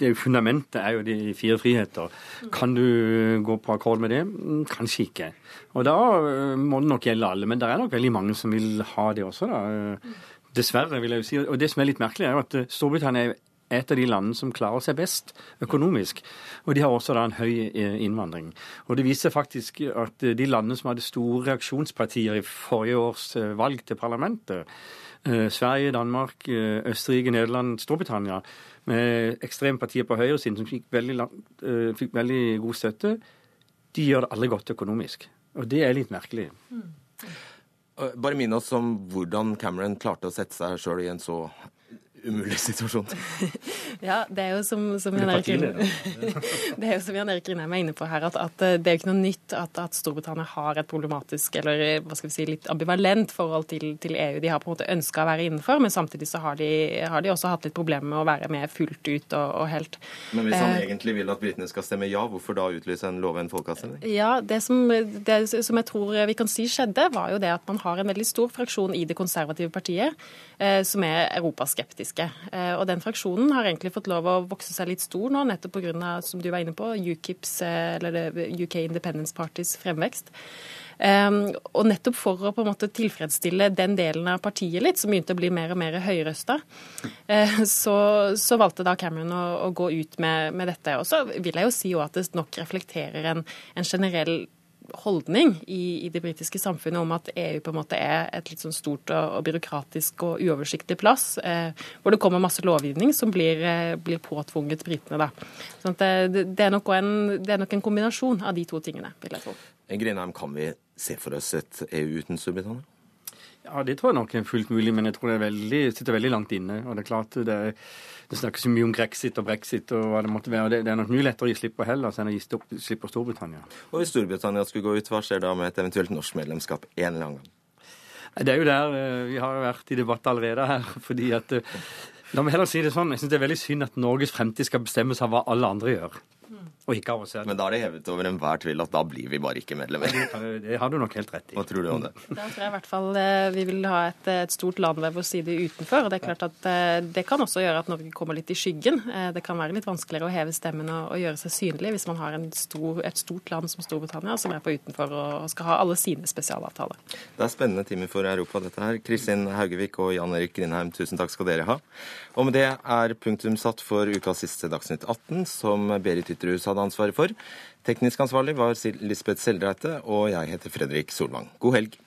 det fundamentet er jo de fire friheter. Kan du gå på akkord med det? Mm, kanskje ikke. Og da må det nok gjelde alle. Men det er nok veldig mange som vil ha det også, da. Dessverre, vil jeg jo si. Og det som er litt merkelig, er jo at Storbritannia er et av de landene som klarer seg best økonomisk. Og de har også da en høy eh, innvandring. Og det viser faktisk at de landene som hadde store reaksjonspartier i forrige års eh, valg til parlamentet, eh, Sverige, Danmark, Østerrike, Nederland, Storbritannia, med ekstrempartier på høyresiden som fikk veldig, fikk veldig god støtte, de gjør det aldri godt økonomisk. Og det er litt merkelig. Mm. Bare minn oss om hvordan Cameron klarte å sette seg sjøl i en så umulig situasjon. ja, det er jo som, som Jan Erik det er jo som Jan Erik Grindheim er inne på her, at, at, det er jo ikke noe nytt at, at, Storbritannia har et problematisk eller hva skal vi si, litt ambivalent forhold til, til EU. De har på en måte ønska å være innenfor, men samtidig så har de, har de, også hatt litt problemer med å være med fullt ut og, og helt. Men hvis han eh, egentlig vil at britene skal stemme ja, hvorfor da utlyse en lov en folkeavstemning? Ja, det som, det som jeg tror vi kan si skjedde, var jo det at man har en veldig stor fraksjon i det konservative partiet eh, som er europaskeptisk politiske. Eh, og den fraksjonen har egentlig fått lov å vokse seg litt stor nå, nettopp pga. som du var inne på, UKIPs, eh, UK Independence Parties fremvekst. Um, og nettopp for å på en måte tilfredsstille den delen av partiet litt, som begynte å bli mer og mer høyrøsta, uh, så, så, valgte da Cameron å, å gå ut med, med, dette. Og så vil jeg jo si at det nok reflekterer en, en generell holdning i, i, det britiske samfunnet om at EU på en måte er et litt sånn stort og, og byråkratisk og uoversiktlig plass, eh, hvor det kommer masse lovgivning som blir, eh, blir påtvunget britene. Da. Sånn det, det, er en, det, er nok en, kombinasjon av de to tingene, vil jeg tro. Grinheim, kan vi se for oss et EU uten Storbritannia? Ja, det tror jeg nok er fullt mulig, men jeg tror det veldig, sitter veldig langt inne. Og det er klart det, det snakkes mye om grexit og brexit og hva det måtte være. og Det, det er nok mye lettere å gi slipp på Hellas enn å gi slipp på Storbritannia. Og hvis Storbritannia skulle gå ut, hva skjer da med et eventuelt norsk medlemskap en eller annen gang? Det er jo der eh, vi har vært i debatt allerede her. fordi at eh, La meg heller si det sånn, jeg syns det er veldig synd at Norges fremtid skal bestemmes av hva alle andre gjør og ikke avansert. Men da er det hevet over enhver tvil at da blir vi bare ikke medlemmer. Det har du nok helt rett i. Hva tror du om det? Da tror jeg i hvert fall eh, vi vil ha et, et stort land ved vår side utenfor. og Det er klart at eh, det kan også gjøre at Norge kommer litt i skyggen. Eh, det kan være litt vanskeligere å heve stemmen og, og gjøre seg synlig hvis man har stor, et stort land som Storbritannia som er på utenfor og skal ha alle sine spesialavtaler. Det er spennende timer for Europa, dette her. Kristin Haugevik og Jan Erik Grindheim, tusen takk skal dere ha. Og med det er punktum satt for ukas siste Dagsnytt 18, som Berit Ytterhus hadde ansvaret for. Teknisk ansvarlig var Lisbeth Seldreite, og jeg heter Fredrik Solvang. God helg.